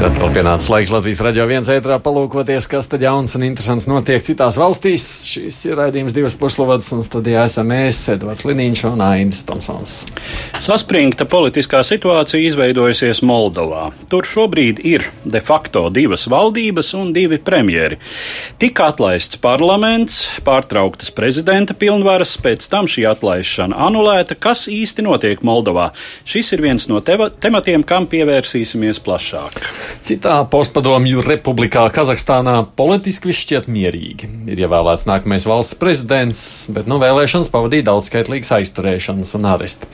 Ir atkal pienācis laiks Latvijas raidījā viens ētrā palūkoties, kas tad jauns un interesants notiek citās valstīs. Šis ir raidījums divas puslodes, un studijā esam mēs, Edvards Liniņš un Ainis Tomsons. Saspringta politiskā situācija izveidojusies Moldovā. Tur šobrīd ir de facto divas valdības un divi premjeri. Tika atlaists parlaments, pārtrauktas prezidenta pilnvaras, pēc tam šī atlaišana anulēta. Kas īsti notiek Moldovā? Šis ir viens no tematiem, kam pievērsīsimies plašāk. Citā postpadomju republikā Kazahstānā politiski viss šķiet mierīgi. Ir ievēlēts nākamais valsts prezidents, bet no vēlēšanas pavadīja daudzskaitlīgas aizturēšanas un aresti.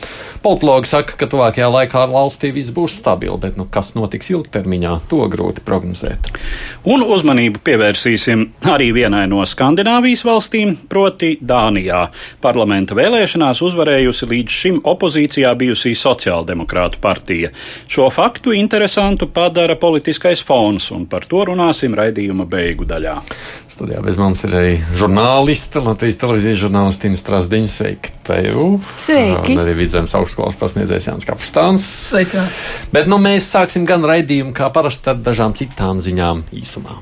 Politologi saka, ka tuvākajā laikā valstī viss būs stabili, bet nu, kas notiks ilgtermiņā, to grūti prognozēt. Un uzmanību pievērsīsim arī vienai no Skandināvijas valstīm, proti Dānijā. Parlamenta vēlēšanās uzvarējusi līdz šim opozīcijā bijusī Sociāldemokrātu partija. Šo faktu interesantu padara politiskais fons, un par to runāsim raidījuma beigu daļā. Studijā bez mums ir arī žurnāliste, Latvijas televīzijas žurnālistīna Strasdiņa. Sveiki! Tev. Sveiki! Un arī Vidzemes augstskolas pasniedzējs Jānis Kapustāns. Sveicināt! Bet nu mēs sāksim gan raidījumu, kā parasti ar dažām citām ziņām īsumā.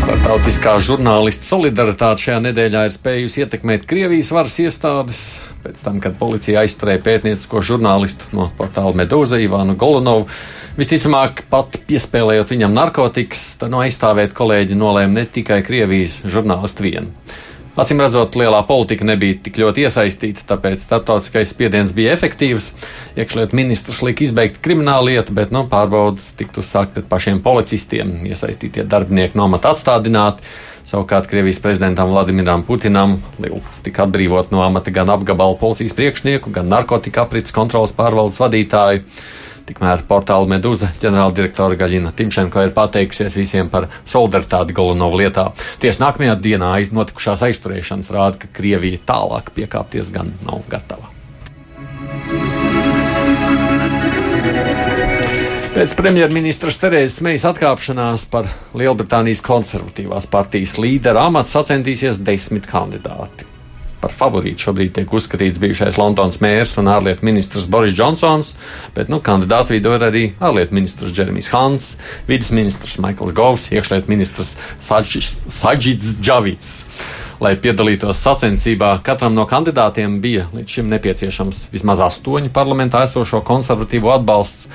Startautiskā žurnālistu solidaritāte šajā nedēļā ir spējusi ietekmēt Krievijas varas iestādes. Pēc tam, kad policija aizturēja pētniecisko žurnālistu no portāla Medūza Ivānu Golonovu, visticamāk pat piespēlējot viņam narkotikas, tad no aizstāvēt kolēģi nolēma ne tikai Krievijas žurnālistu vienu. Acīm redzot, lielā politika nebija tik ļoti iesaistīta, tāpēc starptautiskais spiediens bija efektīvs. Iekšlietu ministrs lika izbeigt kriminālu lietu, bet nu, pārbauda tiktu uzsākt pret pašiem policistiem. Iesaistītie darbinieki no amata atstādināti. Savukārt Krievijas prezidentam Vladimiram Putinam Lilts tika atbrīvot no amata gan apgabala policijas priekšnieku, gan narkotika aprits kontrolas pārvaldes vadītāju. Tikmēr portāla Medūza ģenerāldirektora Gaļina Timšenko ir pateikusies visiem par solidaritāti Golonovu lietā. Ties nākamajā dienā notikušās aizturēšanas rāda, ka Krievija tālāk piekāpties gan nav gatava. Pēc premjerministras Terēzes Meijas atkāpšanās par Lielbritānijas konservatīvās partijas līdera amatu sacensties desmit kandidāti. Par favorītu šobrīd tiek uzskatīts bijušais Londonas mērs un ārlietu ministrs Boris Džonsons, bet nu, kandidātu vidū ir arī ārlietu ministrs Jeremijs Hants, vidas ministrs Maikls Govs, iekšlietu ministrs Saģits Džavits. Lai piedalītos sacensībā, katram no kandidātiem bija līdz šim nepieciešams vismaz astoņi parlamentā esošo konservatīvo atbalsts.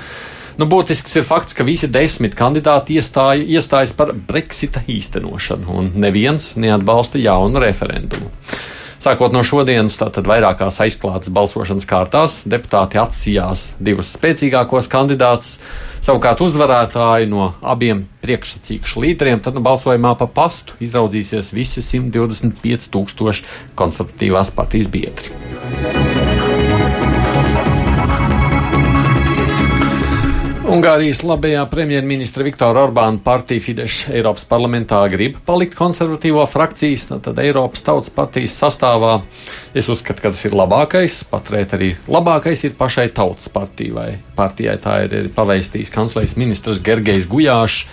Nu, būtisks ir fakts, ka visi desmit kandidāti iestāja, iestājas par Brexita īstenošanu, un neviens neatbalsta jaunu referendumu. Sākot no šodienas, tātad vairākās aizklātas balsošanas kārtās, deputāti atsījās divus spēcīgākos kandidātus, savukārt uzvarētāji no abiem priekšsacīkšu līderiem, tad nu, balsojumā pa pastu izraudzīsies visi 125 tūkstoši konservatīvās partijas biedri. Ungārijas labajā premjerministra Viktora Orbāna partija Fidesz Eiropas parlamentā grib palikt konservatīvo frakcijas, tad Eiropas tautas partijas sastāvā. Es uzskatu, ka tas ir labākais, paturēt arī labākais ir pašai tautas partijai. Partijai tā ir, ir paveistījis kanclers ministrs Gergejs Gujāšs.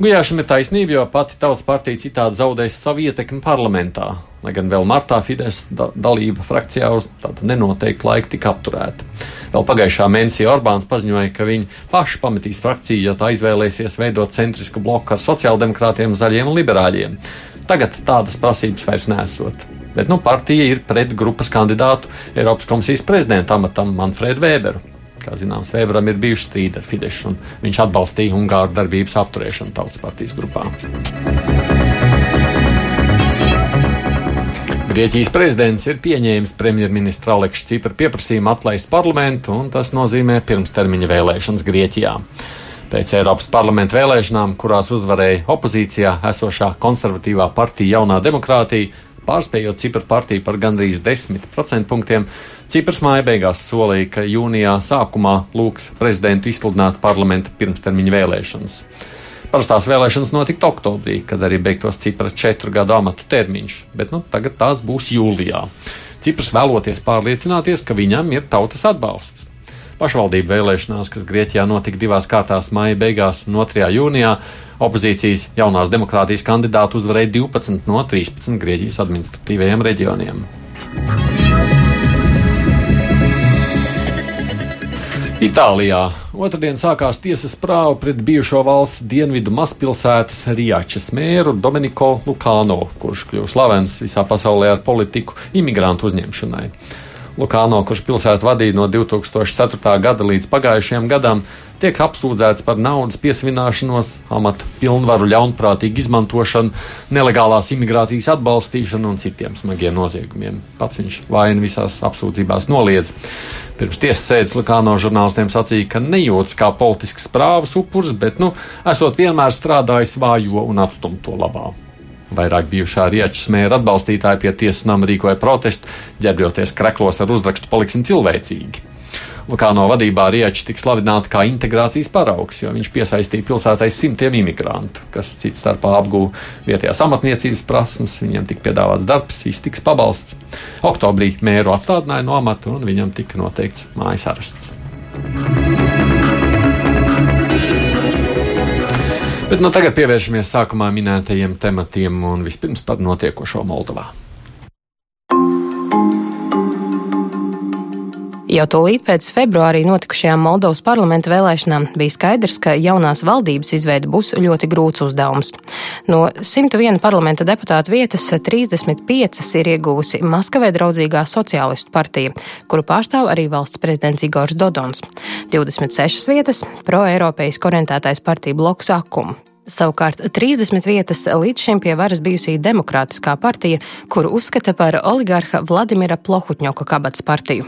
Gujāšam ir taisnība, jo pati tautas partija citādi zaudēs savu ietekmi parlamentā, lai gan vēl martā Fidesz da dalība frakcijā uz tādu nenoteiktu laiku tika apturēta. Vēl pagājušā mēnesī Orbāns paziņoja, ka viņi paši pametīs frakciju, ja tā izvēlēsies veidot centrisku bloku ar sociāldemokrātiem, zaļiem un liberāļiem. Tagad tādas prasības vairs nesot. Bet nu, partija ir pret grupas kandidātu Eiropas komisijas prezidenta amatam Manfredu Weberu. Kā zināms, Weberam ir bijuši strīdi ar Fidesz, un viņš atbalstīja Ungāru darbības apturēšanu tautas partijas grupā. Grieķijas prezidents ir pieņēmis premjerministra Aleksa Cipra pieprasījumu atlaist parlamentu, un tas nozīmē pirmstermiņa vēlēšanas Grieķijā. Pēc Eiropas parlamenta vēlēšanām, kurās uzvarēja opozīcijā esošā konservatīvā partija Jaunā demokrātija, pārspējot Cipra partiju par gandrīz 10% punktiem, Cipras māja beigās solīja, ka jūnijā sākumā lūgs prezidentu izsludināt parlamenta pirmstermiņa vēlēšanas. Parastās vēlēšanas notiktu oktobrī, kad arī beigtos Cipra četru gadu amatu termiņš, bet nu, tagad tās būs jūlijā. Cipras vēloties pārliecināties, ka viņam ir tautas atbalsts. Pašvaldību vēlēšanās, kas Grieķijā notika divās kārtās maija beigās un 2. jūnijā, opozīcijas jaunās demokrātijas kandidāti uzvarēja 12 no 13 Grieķijas administratīvajiem reģioniem. Itālijā otrdien sākās tiesas prāva pret bijušo valsts dienvidu mazpilsētas Riačas mēru Dominico Lukāno, kurš kļuva slavens visā pasaulē ar politiku imigrantu uzņemšanai. Lukāno, kurš pilsētu vadīja no 2004. gada līdz pagājušajam gadam, tiek apsūdzēts par naudas piesavināšanos, amata pilnvaru ļaunprātīgu izmantošanu, nelegālās imigrācijas atbalstīšanu un citiem smagiem noziegumiem. Pats viņš vainu visās apsūdzībās noliedz. Pirms tiesas sēdes Lukāno žurnālistiem sacīja, ka nejūtas kā politisks prāvas upuris, bet, nu, esot vienmēr strādājis vājo un atstumto labā. Vairāk bijušā rieča smēra atbalstītāji pie tiesas nama rīkoja protestu, ģērbjoties kreklos ar uzrakstu Paliksim cilvēcīgi. Lukāno vadībā Rieči tika slavināta kā integrācijas paraugs, jo viņš piesaistīja pilsētai simtiem imigrantu, kas cits starpā apgūva vietējās amatniecības prasmes, viņiem tika piedāvāts darbs, iztiks pabalsts. Oktobrī mēru atstādināja no amata un viņam tika noteikts mājas arests. Bet nu, tagad pievēršamies sākumā minētajiem tematiem un vispirms par notiekošo Moldovā. Jau tūlīt pēc februārī notikušajām Moldovas parlamenta vēlēšanām bija skaidrs, ka jaunās valdības izveide būs ļoti grūts uzdevums. No 101 parlamenta deputātu vietas 35 ir ieguvusi Maskavē draudzīgā sociālistu partija, kuru pārstāv arī valsts prezidents Igors Dodons. 26 vietas pro-eiropeiski orientētais partija bloks Akuma. Savukārt 30 vietas līdz šim pie varas bijusī Demokrātiskā partija, kuru uzskata par oligarha Vladimira Plohutņoka kabats partiju.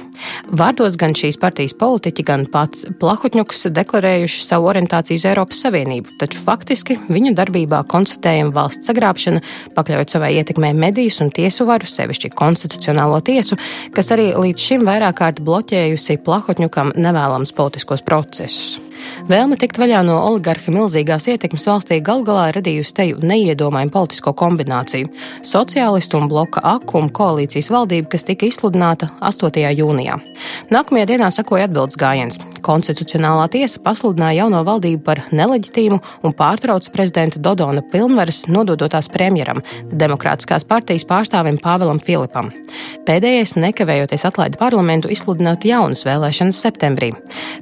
Vārdos gan šīs partijas politiķi, gan pats Plohutņoks deklarējuši savu orientāciju uz Eiropas Savienību, taču faktiski viņu darbībā konstatējama valsts sagrābšana, pakļaujot savai ietekmē medijus un tiesu varu, sevišķi konstitucionālo tiesu, kas arī līdz šim vairāk kārt bloķējusi Plohutņokam nevēlams politiskos procesus. Vēlme tikt vaļā no oligarha milzīgās ietekmes valstī gal galā radījusi teju neiedomājumu politisko kombināciju - sociālistu un bloka akuma koalīcijas valdība, kas tika izsludināta 8. jūnijā. Nākamajā dienā sakoja atbildes gājiens. Konstitucionālā tiesa pasludināja jauno valdību par neleģitīmu un pārtrauca prezidenta Dodona pilnvaras nododotās premjeram, Demokrātiskās partijas pārstāvim Pāvēlam Filipam. Pēdējais nekavējoties atlaida parlamentu izsludināt jaunas vēlēšanas septembrī.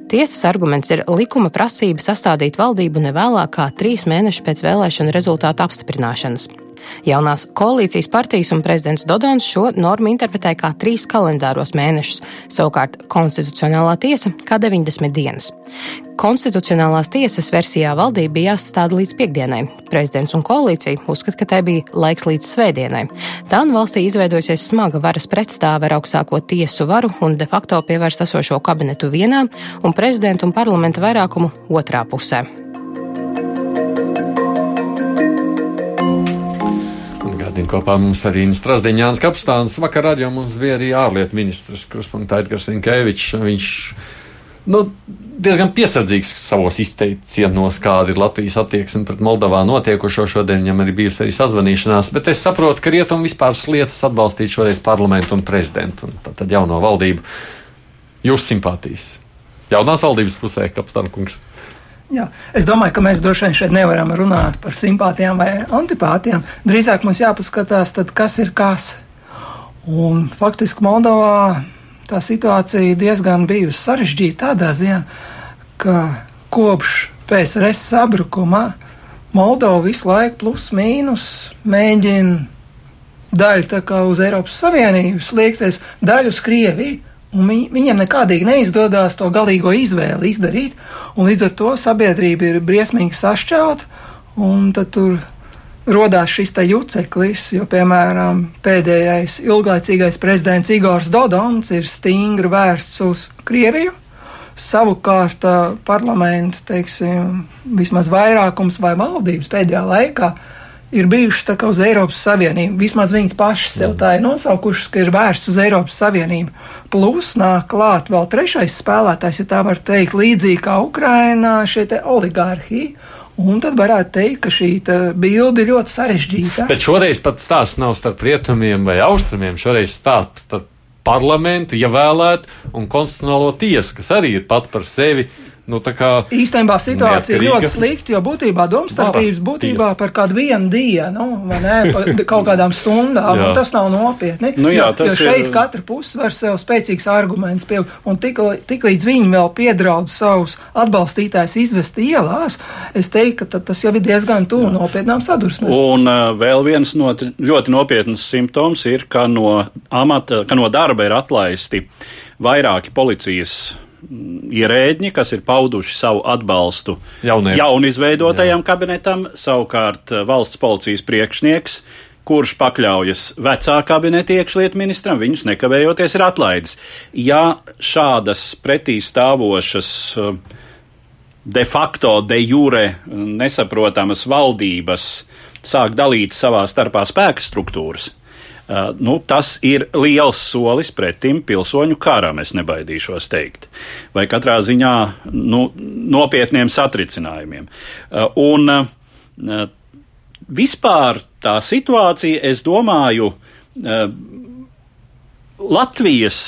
Tiesas arguments ir likuma likuma prasība sastādīt valdību nevēlāk kā trīs mēnešus pēc vēlēšanu rezultātu apstiprināšanas. Jaunās koalīcijas partijas un prezidents Dodons šo normu interpretē kā trīs kalendāros mēnešus, savukārt Konstitucionālā tiesa kā 90 dienas. Konstitucionālās tiesas versijā valdība bija jāsastāda līdz piekdienai. Prezidents un koalīcija uzskata, ka tai bija laiks līdz svētdienai. Tā nu valstī izveidojusies smaga varas pretstāve ar augstāko tiesu varu un de facto pievērst esošo kabinetu vienā un prezidentu un parlamenta vairākumu otrā pusē. Kopā mums arī Strasdiņš Jānis Kapstāns. Vakar radio mums bija arī ārlietu ministrs Kruspunkta Edgars Rinkēvičs. Viņš nu, diezgan piesardzīgs savos izteicienos, kāda ir Latvijas attieksme pret Moldovā notiekošo. Šodien viņam arī bijusi arī sazvanīšanās, bet es saprotu, ka rietumi vispār sliecas atbalstīt šoreiz parlamentu un prezidentu un tad, jauno valdību. Jūs simpātijas. Jaunās valdības pusē, Kapstāna kungs. Jā, es domāju, ka mēs droši vien šeit nevaram runāt par simpātijām vai antipātijām. Drīzāk mums jāpaskatās, tad, kas ir kas. Un faktiski Moldovā tā situācija diezgan bijusi sarežģīta tādā ziņā, ka kopš PSRS sabrukuma Moldova visu laiku plus mīnus mēģina daļu tā kā uz Eiropas Savienību sliekties, daļu uz Krieviju. Un viņi, viņiem nekādīgi neizdodas to galīgo izvēli izdarīt, un līdz ar to sabiedrība ir briesmīgi sašķelta, un tad tur rodās šis te juceklis, jo, piemēram, pēdējais ilglaicīgais prezidents Igors Dodons ir stingri vērsts uz Krieviju, savukārt parlamentu, teiksim, vismaz vairākums vai valdības pēdējā laikā ir bijušas tā kā uz Eiropas Savienību. Vismaz viņas pašas sev tā ir nosaukušas, ka ir vērsts uz Eiropas Savienību. Plus nāk klāt vēl trešais spēlētājs, ja tā var teikt, līdzīgi kā Ukrainā, šie te oligārhiji. Un tad varētu teikt, ka šī bilde ir ļoti sarežģīta. Bet šoreiz pat stāsts nav starp rietumiem vai austrumiem. Šoreiz stāsts starp parlamentu, ievēlētu un konstitucionālo tiesu, kas arī ir pat par sevi Nu, Īstenībā situācija ir ļoti slikta, jo būtībā domstarpības būtībā par kādu vienu dienu, vai ne, par kaut kādām stundām, un tas nav nopietni. Nu, jā, jo, jo šeit ir... katra puse var sev spēcīgs arguments pie, un tik, tik līdz viņi vēl piedraud savus atbalstītājus izvest ielās, es teiktu, ka tas jau ir diezgan tuvu nopietnām sadursmēm. Un uh, vēl viens no ļoti nopietnas simptoms ir, ka no amata, ka no darba ir atlaisti vairāki policijas ierēģi, kas ir pauduši savu atbalstu Jaunie. jaunizveidotajam Jā. kabinetam, savukārt eh, valsts policijas priekšnieks kurš pakļaujas vecā kabineta iekšlietu ministram, viņus nekavējoties ir atlaidis. Ja šādas pretī stāvošas eh, de facto, de jure nesaprotamas valdības sāk dalīt savā starpā spēka struktūras, nu, tas ir liels solis pretim pilsoņu karam, es nebaidīšos teikt, vai katrā ziņā nu, nopietniem satricinājumiem. Uh, un uh, vispār tā situācija, es domāju, Latvijas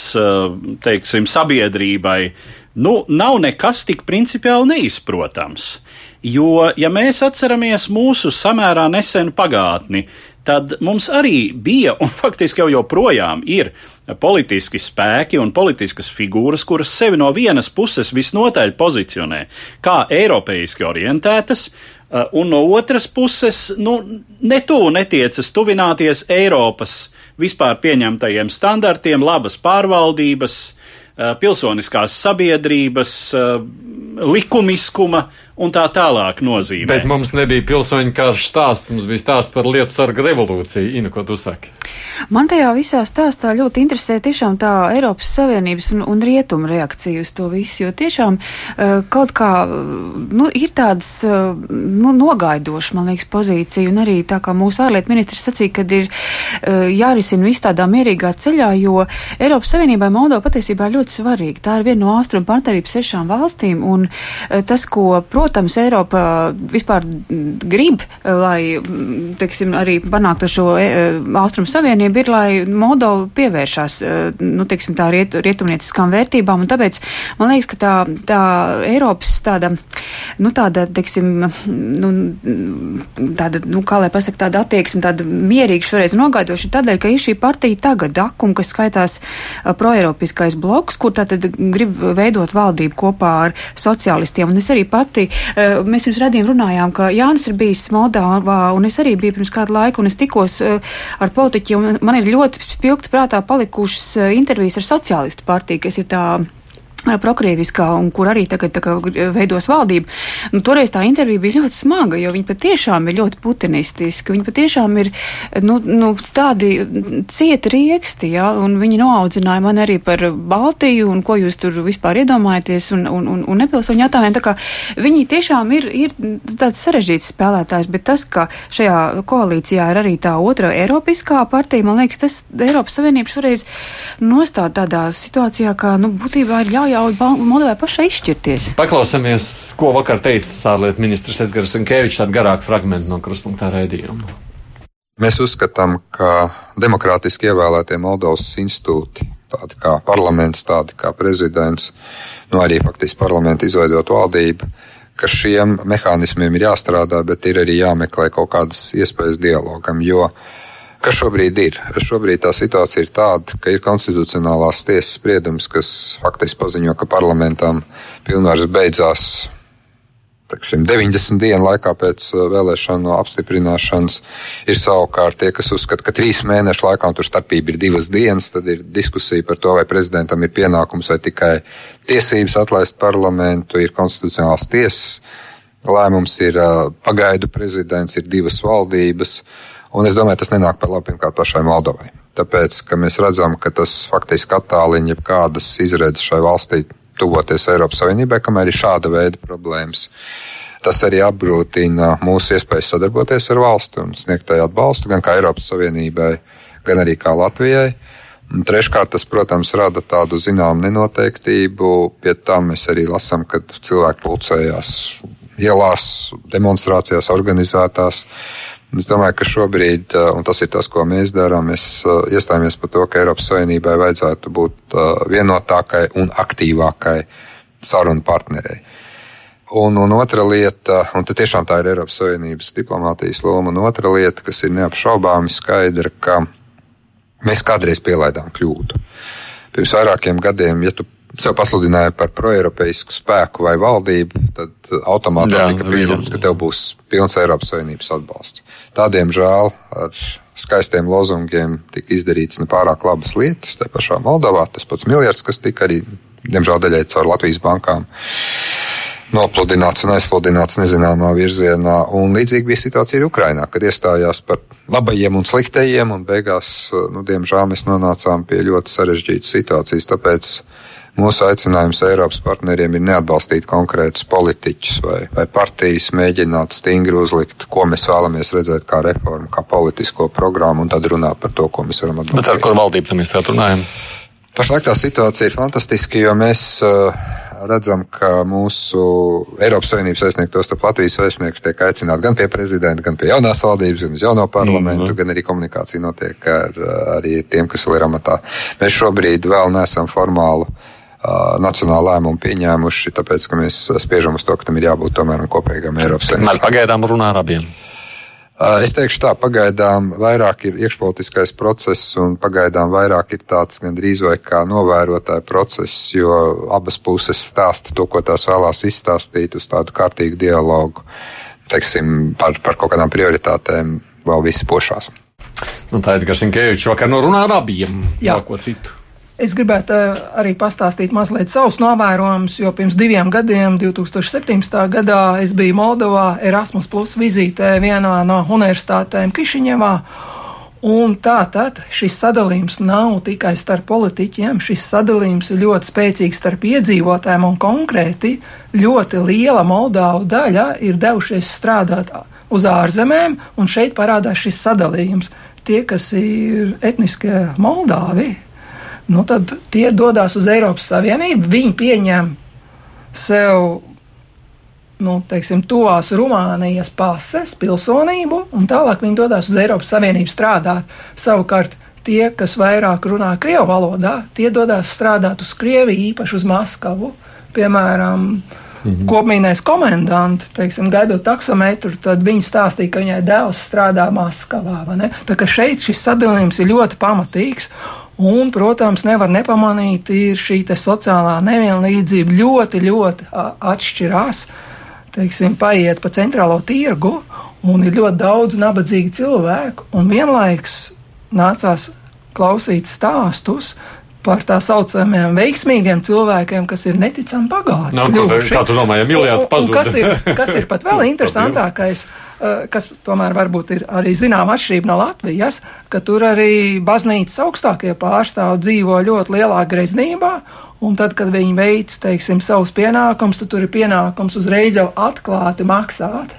teiksim, sabiedrībai nu, nav nekas tik principiāli neizprotams. Jo, ja mēs atceramies mūsu samērā nesenu pagātni, tad mums arī bija, un faktiski jau joprojām ir, politiski spēki un politiskas figūras, kuras sevi no vienas puses visnotaļ pozicionē kā eiropeiski orientētas, uh, un no otras puses, nu, netuvu netiecas tuvināties Eiropas vispār pieņemtajiem standartiem, labas pārvaldības, uh, pilsoniskās sabiedrības, uh, likumiskuma un tā tālāk nozīmē. Bet mums nebija pilsoņu karš stāsts, mums bija stāsts par lietu sarga revolūciju. Ina, ko tu saki? Man tajā visā stāstā ļoti interesē tiešām tā Eiropas Savienības un, un rietumu reakcija uz to visu, jo tiešām uh, kaut kā, nu, ir tādas, uh, nu, nogaidoša, man liekas, pozīcija, un arī tā kā mūsu ārlietu ministrs sacīja, kad ir uh, jārisina viss tādā mierīgā ceļā, jo Eiropas Savienībai Moldova patiesībā ir ļoti svarīga. Tā ir viena no austrumu partnerības sešām valstīm, un tas, ko, protams, Protams, Eiropa vispār grib, lai, teiksim, arī panāktu šo e, Austrumu Savienību, ir, lai Moldova pievēršās, nu, teiksim, tā riet, rietumnieciskām vērtībām, un tāpēc man liekas, ka tā, tā Eiropas tāda, nu, tāda, teiksim, nu, tāda, nu, kā lai pasaka, tāda attieksme, tāda mierīga šoreiz nogaidoša ir tādēļ, ka ir šī partija tagad, Dakum, kas skaitās proeiropiskais bloks, kur tātad grib veidot valdību kopā ar sociālistiem, un es arī pati Eh, mēs pirms radījuma runājām, ka Jānis ir bijis Moldāvā, un es arī biju pirms kādu laiku, un es tikos eh, ar politiķiem, man ir ļoti spilgti prātā palikušas eh, intervijas ar sociālistu partiju, kas ir tā prokrieviskā un kur arī tagad kā, veidos valdību. Nu, toreiz tā intervija bija ļoti smaga, jo viņi patiešām ir ļoti putinistiski. Viņi patiešām ir nu, nu, tādi cieti rieksti, ja, un viņi noaudzināja man arī par Baltiju un ko jūs tur vispār iedomājaties un, un, un, un nepilsoņu jautājumiem. Tā kā viņi tiešām ir, ir tāds sarežģīts spēlētājs, bet tas, ka šajā koalīcijā ir arī tā otra Eiropiskā partija, man liekas, tas Eiropas Savienība šoreiz nostāda tādā situācijā, ka, nu, būtībā ir jāļauj jāļauj Moldovai pašai izšķirties. Paklausāmies, ko vakar teica ārlietu ministrs Edgars Inkevičs, tādu garāku fragmentu no kruspunktā raidījuma. Mēs uzskatām, ka demokrātiski ievēlētie Moldovas institūti, tādi kā parlaments, tādi kā prezidents, nu arī faktiski parlamenta izveidot valdību, ka šiem mehānismiem ir jāstrādā, bet ir arī jāmeklē kaut kādas iespējas dialogam, jo uh, Kas šobrīd ir? Šobrīd tā situācija ir tāda, ka ir konstitucionālās tiesas spriedums, kas faktiski paziņo, ka parlamentam pilnvaras beidzās teksim, 90 dienu laikā pēc uh, vēlēšanu apstiprināšanas. Ir savukārt tie, kas uzskata, ka trīs mēnešu laikā, un tur starpība ir divas dienas, tad ir diskusija par to, vai prezidentam ir pienākums vai tikai tiesības atlaist parlamentu, ir konstitucionāls tiesas. Lēmums ir uh, pagaidu prezidents, ir divas valdības. Un es domāju, tas nenāk par labu pirmkārt pašai Moldovai. Tāpēc, ka mēs redzam, ka tas faktiski attālina jebkādas izredzes šai valstī tuvoties Eiropas Savienībai, kamēr ir šāda veida problēmas. Tas arī apgrūtina mūsu iespējas sadarboties ar valsti un sniegt tai atbalstu gan kā Eiropas Savienībai, gan arī kā Latvijai. Un treškārt, tas, protams, rada tādu zināmu nenoteiktību. Pie tam mēs arī lasām, ka cilvēki pulcējās ielās, demonstrācijās organizētās. Es domāju, ka šobrīd, un tas ir tas, ko mēs darām, mēs iestājāmies par to, ka Eiropas Savienībai vajadzētu būt vienotākai un aktīvākai sarunu partnerei. Un, un otra lieta, un tiešām tā ir Eiropas Savienības diplomātijas loma, un otra lieta, kas ir neapšaubāmi skaidra, ka mēs kādreiz pielaidām kļūdu. Pirms vairākiem gadiem, ja tu sev pasludināja par proeiropeisku spēku vai valdību, tad automātiski tika pieņemts, ka tev būs pilns Eiropas Savienības atbalsts. Tādiem žēl ar skaistiem lozungiem tika izdarīts nepārāk labas lietas. Tā pašā Moldovā tas pats miljards, kas tika arī, diemžēl, daļai caur Latvijas bankām nopludināts un aizpludināts nezināmā virzienā. Un līdzīgi bija situācija arī Ukrainā, kad iestājās par labajiem un sliktajiem, un beigās, nu, diemžēl, mēs nonācām pie ļoti sarežģītas situācijas. Tāpēc Mūsu aicinājums Eiropas partneriem ir neatbalstīt konkrētus politiķus vai, vai partijas, mēģināt stingri uzlikt, ko mēs vēlamies redzēt kā reformu, kā politisko programmu, un tad runāt par to, ko mēs varam atbalstīt. Bet ar kuru valdību mēs tā runājam? Pašlaik tā situācija ir fantastiska, jo mēs uh, redzam, ka mūsu Eiropas Savienības vēstnieks, starp Latvijas vēstnieks, tiek aicināts gan pie prezidenta, gan pie jaunās valdības, gan uz jauno parlamentu, mm -hmm. gan arī komunikācija notiek ar arī tiem, kas vēl ir amatā. Mēs šobrīd vēl nesam formāli nacionālu lēmumu pieņēmuši, tāpēc, ka mēs spiežam uz to, ka tam ir jābūt tomēr kopīgam Eiropas Savienības. Mēs pagaidām runā ar abiem. Es teikšu tā, pagaidām vairāk ir iekšpolitiskais process un pagaidām vairāk ir tāds gandrīz vai kā novērotāja process, jo abas puses stāsta to, ko tās vēlās izstāstīt uz tādu kārtīgu dialogu, teiksim, par, par kaut kādām prioritātēm vēl visi pošās. Nu, tā ir Garsinkevičs vakar norunā ar abiem. Jā, ko citu. Es gribētu eh, arī pastāstīt mazliet savus novērojumus, jo pirms diviem gadiem, 2017. gadā, es biju Moldovā Erasmus Plus vizītē vienā no universitātēm Kišiņevā. Un tā tad šis sadalījums nav tikai starp politiķiem, šis sadalījums ir ļoti spēcīgs starp iedzīvotājiem un konkrēti ļoti liela Moldāvu daļa ir devušies strādāt uz ārzemēm, un šeit parādās šis sadalījums. Tie, kas ir etniskie Moldāvi, nu tad tie dodas uz Eiropas Savienību, viņi pieņem sev, nu, teiksim, tuvās Rumānijas pases, pilsonību, un tālāk viņi dodas uz Eiropas Savienību strādāt. Savukārt tie, kas vairāk runā Krievu valodā, tie dodas strādāt uz Krieviju, īpaši uz Maskavu, piemēram, Mhm. Kopmīnais komendants, teiksim, gaidot taksometru, tad viņi stāstīja, ka viņai dēls strādā Maskavā. Tā kā šeit šis sadalījums ir ļoti pamatīgs. Un, protams, nevar nepamanīt, ir šī sociālā nevienlīdzība ļoti, ļoti atšķirās. Teiksim, paiet pa centrālo tirgu, un ir ļoti daudz nabadzīgu cilvēku, un vienlaiks nācās klausīt stāstus par tā saucamiem veiksmīgiem cilvēkiem, kas ir neticami bagāti. Nav, nu, kā tu domā, ja miljards pazūd? Kas ir, kas ir pat vēl interesantākais, eh, kas tomēr varbūt ir arī zinām atšķirība no Latvijas, ka tur arī baznīcas augstākie pārstāvi dzīvo ļoti lielā greznībā, un tad, kad viņi veic, teiksim, savus pienākumus, tad tur ir pienākums uzreiz jau atklāti maksāt.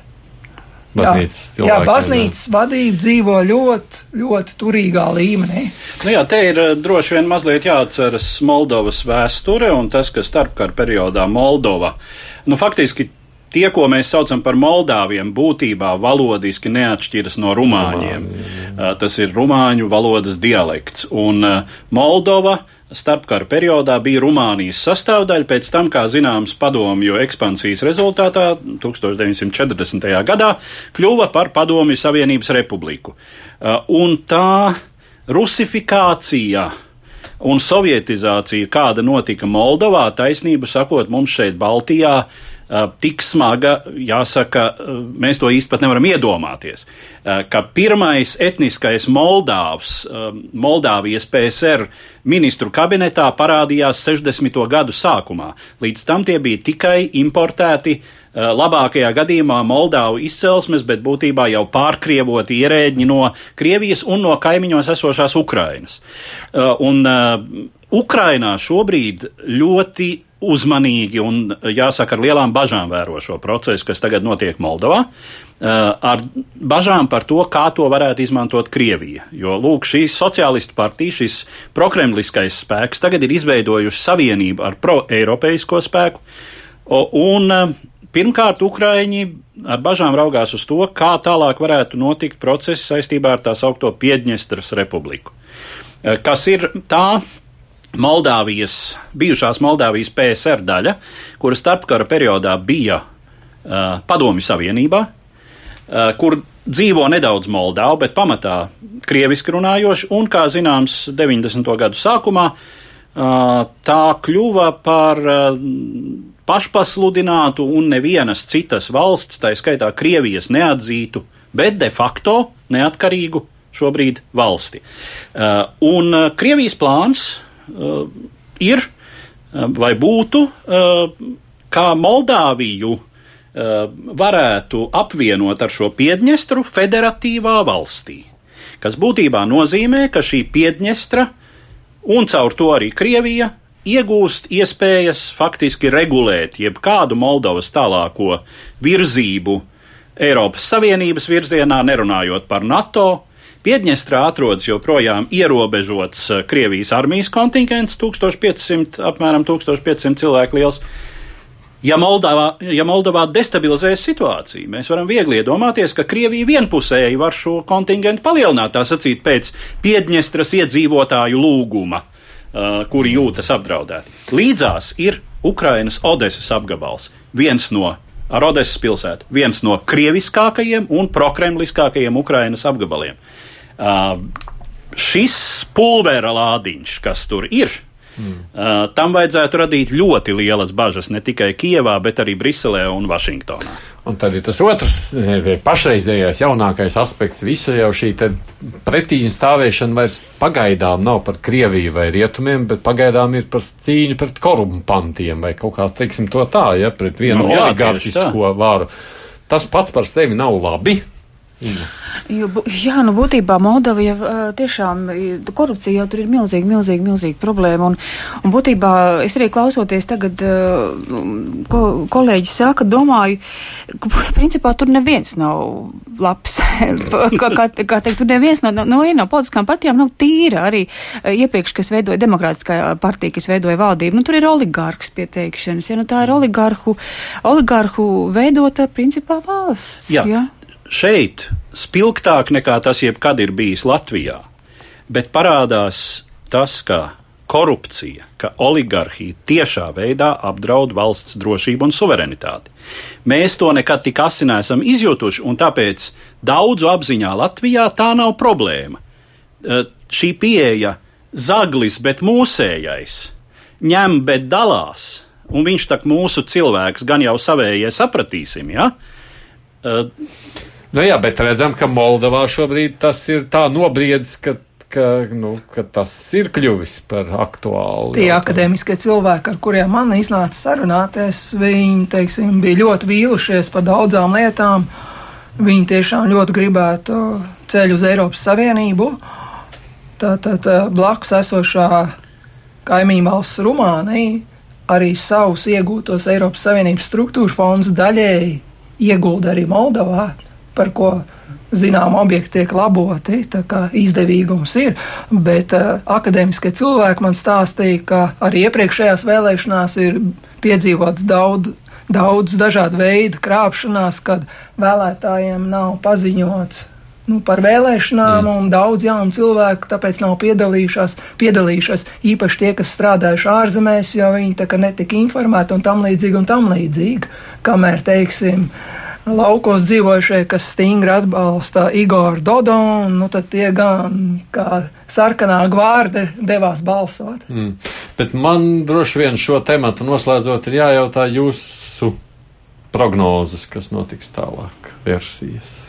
Baznīcas jā, jā, baznīcas vadība dzīvo ļoti, ļoti turīgā līmenī. Nu jā, te ir eh, droši vien mazliet jāatceras Moldovas vēsture un tas, ka starpkara periodā Moldova, nu faktiski tie, ko mēs saucam par Moldāviem, būtībā valodiski neatšķiras no rumāņiem. Rumāņi, eh, tas ir rumāņu valodas dialekts. Un eh, Moldova starpkara periodā bija Rumānijas sastāvdaļa, pēc tam, kā zināms, padomju ekspansijas rezultātā 1940. gadā kļuva par Padomju Savienības republiku. Uh, un tā rusifikācija un sovietizācija, kāda notika Moldovā, taisnību sakot, mums šeit Baltijā, uh, tik smaga, jāsaka, eh, mēs to īsti pat nevaram iedomāties. Eh, ka pirmais etniskais Moldāvs, Moldāvijas PSR ministru kabinetā parādījās 60. gadu sākumā. Līdz tam tie bija tikai importēti labākajā gadījumā Moldāvu izcelsmes, bet būtībā jau pārkrievoti ierēģi no Krievijas un no kaimiņos esošās Ukrainas. Un Ukrainā šobrīd ļoti uzmanīgi un, jāsaka, ar lielām bažām vēro šo procesu, kas tagad notiek Moldovā. Eh, ar bažām par to, kā to varētu izmantot Krievija. Jo, lūk, šīs sociālistu partija, šis prokremliskais spēks tagad ir izveidojuši savienību ar pro-eiropeisko spēku, un eh, pirmkārt, Ukraiņi ar bažām raugās uz to, kā tālāk varētu notikt procesi saistībā ar tā saukto Piedņestras republiku, kas ir tā Moldāvijas, bijušās Moldāvijas PSR daļa, kura starpkara periodā bija uh, Padomju Savienībā, uh, kur dzīvo nedaudz Moldāvu, bet pamatā krieviski runājoši, un, kā zināms, 90. gadu sākumā uh, tā kļuva par uh, pašpasludinātu un nevienas citas valsts, tā skaitā Krievijas neatzītu, bet de facto neatkarīgu šobrīd valsti. Uh, un Krievijas plāns ir uh, vai būtu, uh, kā Moldāviju uh, varētu apvienot ar šo Piedņestru federatīvā valstī, kas būtībā nozīmē, ka šī Piedņestra un caur to arī Krievija iegūst iespējas faktiski regulēt jebkādu Moldovas tālāko virzību Eiropas Savienības virzienā, nerunājot par NATO, Piedņestrā atrodas joprojām ierobežots eh, Krievijas armijas kontingents, 1500, apmēram 1500 cilvēku liels. Ja Moldavā, ja Moldavā destabilizēs situāciju, mēs varam viegli iedomāties, ka Krievija vienpusēji var šo kontingentu palielināt, tā sacīt, pēc Piedņestras iedzīvotāju lūguma, uh, kuri jūtas apdraudēti. Līdzās ir Ukrainas Odesas apgabals, viens no ar Odesas pilsētu, viens no krieviskākajiem un prokremliskākajiem Ukrainas apgabaliem. Uh, šis pulvera lādiņš, kas tur ir, mm. uh, tam vajadzētu radīt ļoti lielas bažas ne tikai Kijevā, bet arī Briselē un Vašingtonā. Un tad ir tas otrs, pašreizējais jaunākais aspekts. Visa jau šī pretīņa stāvēšana vairs pagaidām nav par Krieviju vai Rietumiem, bet pagaidām ir par cīņu pret korumpantiem vai kaut kā, teiksim, to tā, ja, pret vienu Nu, jā, oligarhisko varu. Tas pats par sevi nav labi. Jo, jā, nu būtībā Moldova jau tiešām korupcija jau tur ir milzīga, milzīga, milzīga problēma. Un, un būtībā es arī klausoties tagad, ko kolēģis saka, domāju, ka principā tur neviens nav labs. kā, kā, kā teikt, tur neviens no, no, no politiskām partijām nav tīra. Arī iepriekš, kas veidoja demokrātiskā partija, kas veidoja valdību, nu tur ir oligarks pieteikšanas. Ja, nu, tā ir oligarhu, oligarhu veidota principā valsts. Jā. Ja? Šeit spilgtāk nekā tas jebkad ir bijis Latvijā, bet parādās tas, ka korupcija, ka oligarhija tiešā veidā apdraud valsts drošību un suverenitāti. Mēs to nekad tik asi neesam izjutuši, un tāpēc daudzu apziņā Latvijā tā nav problēma. Eh, Šī pieeja zaglis, bet mūsējais, ņem, bet dalās, un viņš tak mūsu cilvēks gan jau savējie sapratīsim, ja? Eh, Nu jā, bet redzam, ka Moldovā šobrīd tas ir tā nobriedis, ka, ka, nu, ka tas ir kļuvis par aktuālu. Tie akadēmiskie cilvēki, ar kuriem man iznāca sarunāties, viņi, teiksim, bija ļoti vīlušies par daudzām lietām. Viņi tiešām ļoti gribētu ceļu uz Eiropas Savienību. Tātad blakus esošā kaimiņu valsts Rumānija arī savus iegūtos Eiropas Savienības struktūra fondus daļēji iegulda arī Moldovā, par ko zinām objekti tiek laboti, tā kā izdevīgums ir, bet uh, akadēmiskie cilvēki man stāstīja, ka arī iepriekšējās vēlēšanās ir piedzīvots daudz, daudz dažādu veidu krāpšanās, kad vēlētājiem nav paziņots nu, par vēlēšanām, mm. un daudz jaunu cilvēku tāpēc nav piedalījušās, piedalījušās, īpaši tie, kas strādājuši ārzemēs, jo viņi tā kā netika informēti un tam līdzīgi un tam līdzīgi, kamēr, teiksim, laukos dzīvojušie, kas stingri atbalsta Igoru Dodonu, nu tad tie gan kā sarkanā gvārde devās balsot. Mm. Bet man droši vien šo tematu noslēdzot ir jājautā jūsu prognozes, kas notiks tālāk, versijas.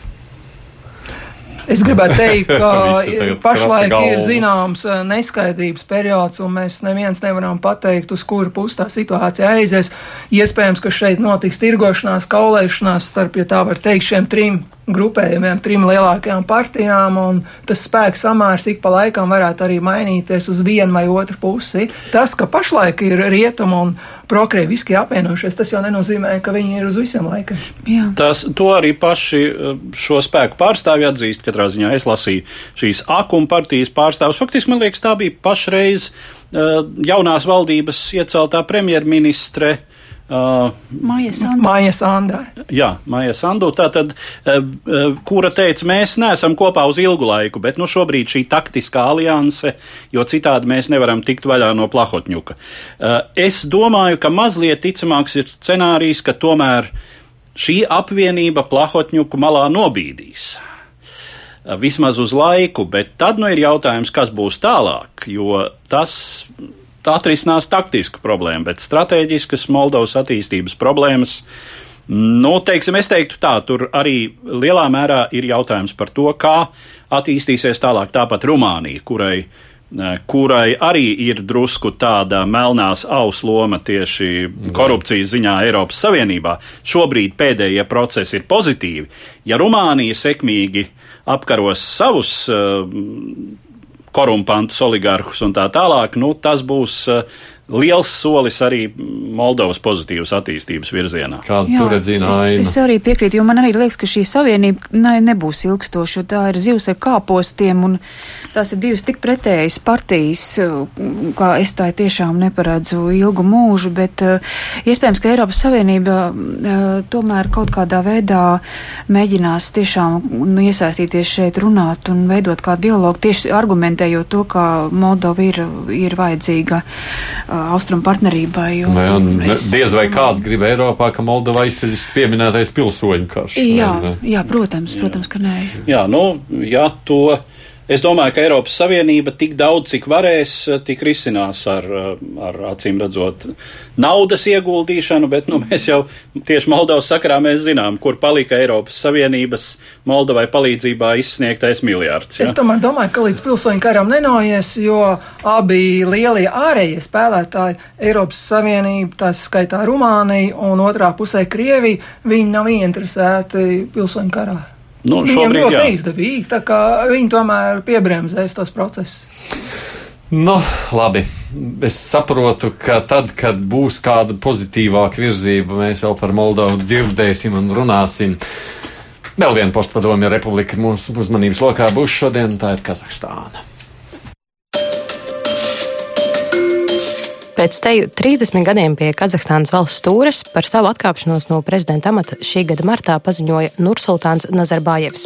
Es gribētu teikt, ka pašlaik ir zināms eh, neskaidrības periods, un mēs neviens nevaram pateikt, uz kuru pusi tā situācija aizies. Iespējams, ka šeit notiks tirgošanās, kaulēšanās starp, ja tā var teikt, šiem trim grupējumiem, trim lielākajām partijām, un tas spēks samērs ik pa laikam varētu arī mainīties uz vienu vai otru pusi. Tas, ka pašlaik ir rietumu un prokrieviski apvienojušies, tas jau nenozīmē, ka viņi ir uz visiem laikiem. Jā. Tas, to arī paši eh, šo spēku pārstāvji atzīst. Katrā ziņā es lasīju šīs akuma partijas pārstāvus. Faktiski man liekas, tā bija pašreiz uh, jaunās valdības ieceltā premjerministre Uh. Maija Sandā. Jā, Maija Sandu, tātad, uh, uh, kura teica, mēs neesam kopā uz ilgu laiku, bet nu šobrīd šī taktiskā alianse, jo citādi mēs nevaram tikt vaļā no plahotņuka. Uh, es domāju, ka mazliet ticamāks ir scenārijs, ka tomēr šī apvienība plahotņuku malā nobīdīs. Uh, vismaz uz laiku, bet tad nu ir jautājums, kas būs tālāk, jo tas atrisinās taktisku problēmu, bet strateģiskas Moldovas attīstības problēmas. Nu, teiksim, es teiktu tā, tur arī lielā mērā ir jautājums par to, kā attīstīsies tālāk tāpat Rumānija, kurai, eh, kurai arī ir drusku tāda melnās ausloma tieši korupcijas ziņā Eiropas Savienībā. Šobrīd pēdējie procesi ir pozitīvi. Ja Rumānija sekmīgi apkaros savus uh, korumpantus, oligarhus un tā tālāk, nu, tas būs uh, liels solis arī Moldovas pozitīvas attīstības virzienā. Kādu tur redzina aina? Es, es arī piekrītu, jo man arī liekas, ka šī savienība ne, nebūs ilgstoša, jo tā ir zivs ar kāpostiem un tās ir divas tik pretējas partijas, kā es tā tiešām neparedzu ilgu mūžu, bet uh, iespējams, ka Eiropas Savienība uh, tomēr kaut kādā veidā mēģinās tiešām nu, iesaistīties šeit runāt un veidot kādu dialogu, tieši argumentējot to, ka Moldova ir, ir vajadzīga uh, austrumu partnerībai. Un, jā, un es, diez vai kāds grib Eiropā, ka Moldova izceļas pieminētais pilsoņu karš. Jā, jā, protams, protams, ka nē. Jā, nu, jā, to Es domāju, ka Eiropas Savienība tik daudz, cik varēs, tik risinās ar, ar acīm redzot naudas ieguldīšanu, bet nu, mēs jau tieši Moldovas sakarā mēs zinām, kur palika Eiropas Savienības Moldovai palīdzībā izsniegtais miljārds. Ja? Es tomēr domāju, ka līdz pilsoņu karam nenoies, jo abi lielie ārējie spēlētāji, Eiropas Savienība, tās skaitā Rumānija un otrā pusē Krievija, viņi nav ieinteresēti pilsoņu karā. Nu, Viņiem ļoti neizdevīgi, tā kā viņi tomēr piebremzēs tos procesus. Nu, labi. Es saprotu, ka tad, kad būs kāda pozitīvāka virzība, mēs jau par Moldovu dzirdēsim un runāsim. Vēl viena postpadomja republika mūsu uzmanības lokā būs šodien, tā ir Kazahstāna. Pēc teju 30 gadiem pie Kazahstānas valsts stūres par savu atkāpšanos no prezidenta amata šī gada martā paziņoja Nursultāns Nazarbājevs.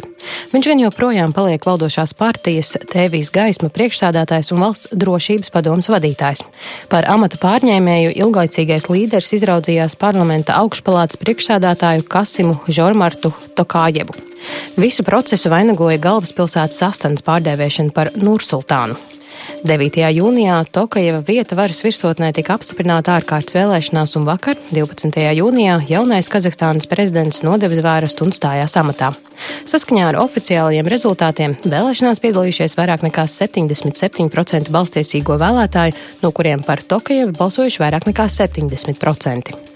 Viņš gan joprojām paliek valdošās partijas Tēvijas gaisma priekšsādātājs un valsts drošības padomas vadītājs. Par amata pārņēmēju ilgaicīgais līderis izraudzījās parlamenta augšpalātas priekšsādātāju Kasimu Žormartu Tokājevu. Visu procesu vainagoja galvaspilsētas sastanas pārdēvēšana par Nursultānu. 9. jūnijā Tokajeva vieta varas virsotnē tika apstiprināta ārkārtas vēlēšanās, un vakar, 12. jūnijā, jaunais Kazahstānas prezidents nodevis vērstu un stājās amatā. Saskaņā ar oficiālajiem rezultātiem vēlēšanās piedalījušies vairāk nekā 77% balstiesīgo vēlētāju, no kuriem par Tokajevu balsojuši vairāk nekā 70%.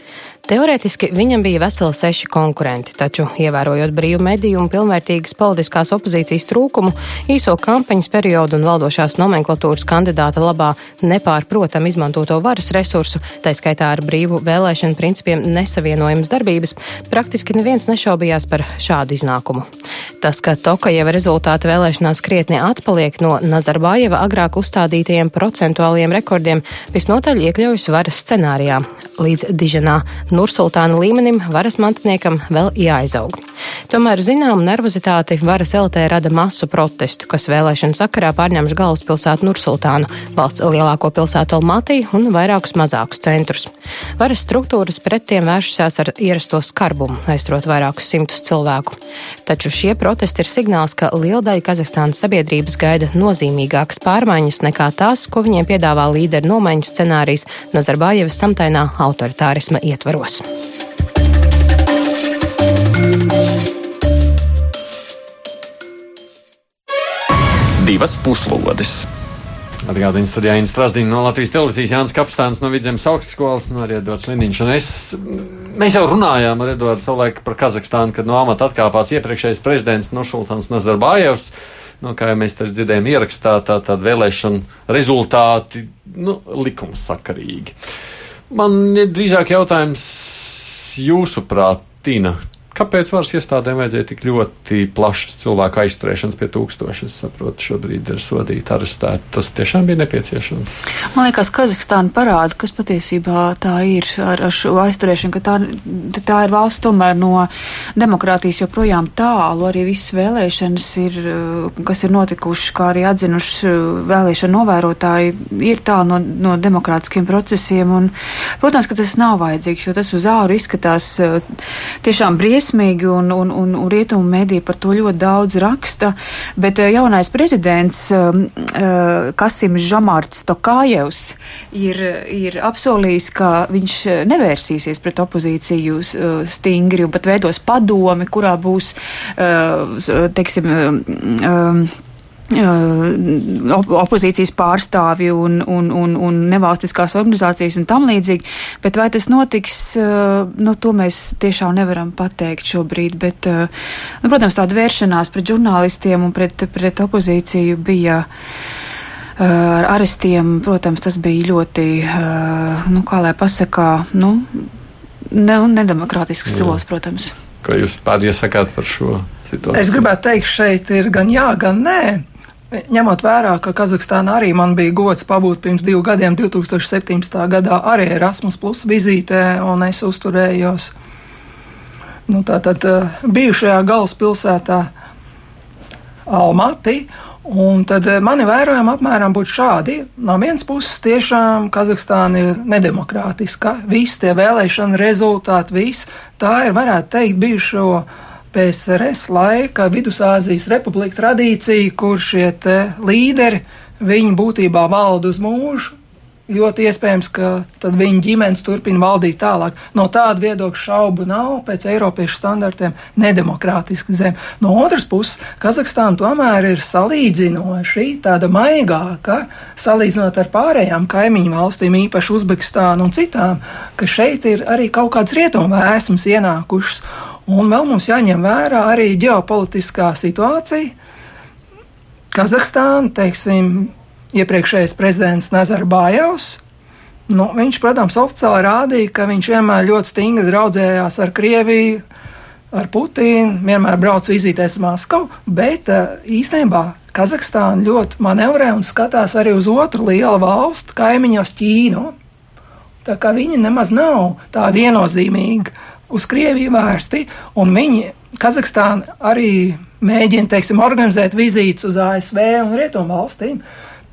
Teorētiski viņam bija veseli seši konkurenti, taču, ievērojot brīvu mediju un pilnvērtīgas politiskās opozīcijas trūkumu, īso kampaņas periodu un valdošās nomenklatūras kandidāta labā nepārprotam izmantoto varas resursu, tā skaitā ar brīvu vēlēšanu principiem nesavienojams darbības, praktiski neviens nešaubījās par šādu iznākumu. Tas, ka Tokajeva rezultāti vēlēšanās krietni atpaliek no Nazarbājeva agrāk uzstādītajiem procentuāliem rekordiem, visnotaļ iekļaujas varas scenārijā. Līdz Diženā Nursultāna līmenim varas mantiniekam vēl jāizaug. Tomēr zinām nervozitāti varas eltē rada masu protestu, kas vēlēšanu sakarā pārņemš galvaspilsētu Nursultānu, valsts lielāko pilsētu Almatī un vairākus mazākus centrus. Varas struktūras pret tiem vēršas ar ierasto skarbumu, aizturot vairākus simtus cilvēku. Taču šie protesti ir signāls, ka liela daļa Kazahstānas sabiedrības gaida nozīmīgākas pārmaiņas nekā tās, ko viņiem piedāvā līderu nomaiņas scenārijs Nazarbājevas samtainā autoritārisma ietvaros ietvaros. Divas puslodes. Atgādījums studijā Inna Strasdīna no Latvijas televīzijas Jānis Kapstāns no Vidzemes augstskolas, no Edvards Liniņš. Un es, mēs jau runājām ar Edvardu savulaik par Kazahstānu, kad no amata atkāpās iepriekšējais prezidents Nušultans Nazarbājevs. Nu, kā jau mēs te dzirdējām ierakstā, tā tad vēlēšana rezultāti, nu, likumsakarīgi. Man ir drīzāk jautājums jūsuprāt, Tīna, Kāpēc varas iestādēm vajadzēja tik ļoti plašas cilvēku aizturēšanas pie tūkstoša? Es saprotu, šobrīd ir sodīti, arestēti. Tas tiešām bija nepieciešams. Man liekas, Kazahstāna parāda, kas patiesībā tā ir ar, ar šo aizturēšanu, ka tā, tā ir valsts tomēr no demokrātijas joprojām tālu. Arī visas vēlēšanas ir, kas ir notikušas, kā arī atzinuši vēlēšana novērotāji, ir tālu no, no demokrātiskiem procesiem. Un, protams, ka tas nav vajadzīgs, jo tas uz āru izskatās tiešām briesmīgi briesmīgi, un, un, un, un rietumu mediji par to ļoti daudz raksta. Bet eh, jaunais prezidents um, uh, Kasims Žamārts Tokājevs ir, ir apsolījis, ka viņš nevērsīsies pret opozīciju stingri pat veidos padomi, kurā būs, teiksim, um, opozīcijas pārstāvji un, un, un, un nevalstiskās organizācijas un tam līdzīgi, bet vai tas notiks, nu, to mēs tiešām nevaram pateikt šobrīd, bet, nu, protams, tāda vēršanās pret žurnālistiem un pret, pret opozīciju bija ar arestiem, protams, tas bija ļoti, nu, kā lai pasakā, nu, ne, nedemokrātisks solis, protams. Ko jūs pāriesakāt par šo situāciju? Es gribētu teikt, šeit ir gan jā, gan nē. Ņemot vērā, ka Kazahstānā arī man bija gods pabūt pirms diviem gadiem, 2017. gadā, arī Erasmus Plus vizītē, un es uzturējos nu, tātad, eh, bijušajā galvaspilsētā Almatī. Un tad eh, mani vērojumi apmēram būtu šādi. No vienas puses, tiešām Kazahstāna ir nedemokrātiska. Visi tie vēlēšana rezultāti, viss tā ir, varētu teikt, bijušo PSRS laika Vidusāzijas republika tradīcija, kur šie līderi, viņi būtībā valda uz mūžu. Ļoti iespējams, ka tad viņa ģimenes turpina valdīt tālāk. No tāda viedokļa šaubu nav, pēc Eiropiešu standartiem, nedemokrātiska zeme. No otras puses, Kazahstāna tomēr ir salīdzinoši tāda maigāka, salīdzinot ar pārējām kaimiņu valstīm, īpaši Uzbekistānu un citām, ka šeit ir arī kaut kāds rietumu vēsmas ienākušas. Un vēl mums jāņem vērā arī ģeopolitiskā situācija. Kazahstāna, teiksim, iepriekšējais prezidents Nazarbājevs. Nu, viņš, protams, oficiāli rādīja, ka viņš vienmēr ļoti stingri draudzējās ar Krieviju, ar Putinu, vienmēr brauc vizītēs Maskavu, bet eh, īstenībā Kazahstāna ļoti manevrē un skatās arī uz otru lielu valstu, kaimiņos Ķīnu. Tā kā viņi nemaz nav tā viennozīmīgi uz Krieviju vērsti, un viņi Kazahstāna arī mēģina, teiksim, organizēt vizītes uz ASV un Rietumu valstīm.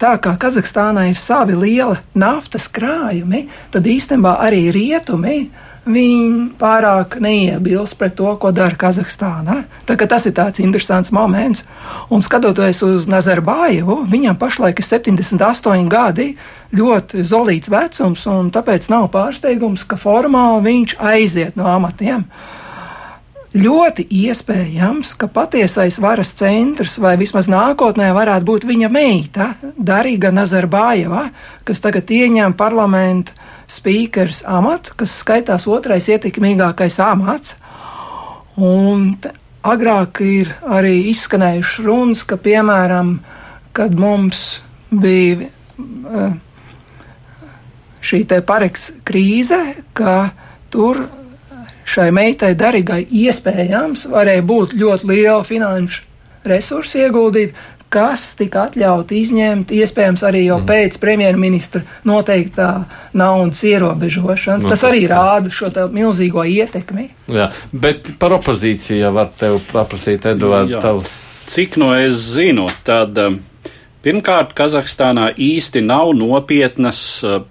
Tā kā Kazahstānai ir savi lieli naftas krājumi, tad īstenībā arī rietumi viņi pārāk neiebilst pret to, ko dara Kazahstāna. Tas ir tāds interesants moments. Un skatoties uz Nazarbājevu, viņam pašlaik ir 78 gadi, ļoti zolīts vecums, un tāpēc nav pārsteigums, ka formāli viņš aiziet no amatiem. Ļoti iespējams, ka patiesais varas centrs, vai vismaz nākotnē, varētu būt viņa meita, Darīga Nazarbājeva, kas tagad ieņem parlamentu spīkers amatu, kas skaitās otrais ietekmīgākais amats. Un agrāk ir arī izskanējuši runas, ka, piemēram, kad mums bija uh, šī te pareks krīze, ka tur šai meitai Darigai iespējams varēja būt ļoti liela finanšu resursi ieguldīt, kas tika atļauti izņemt, iespējams, arī jau mm. pēc premjerministra noteiktā naudas ierobežošanas. Nu, tas arī jā. rāda šo milzīgo ietekmi. Jā, bet par opozīciju var tev paprasīt, Eduard, tavs. Cik no es zinu, tad um, pirmkārt Kazahstānā īsti nav nopietnas uh,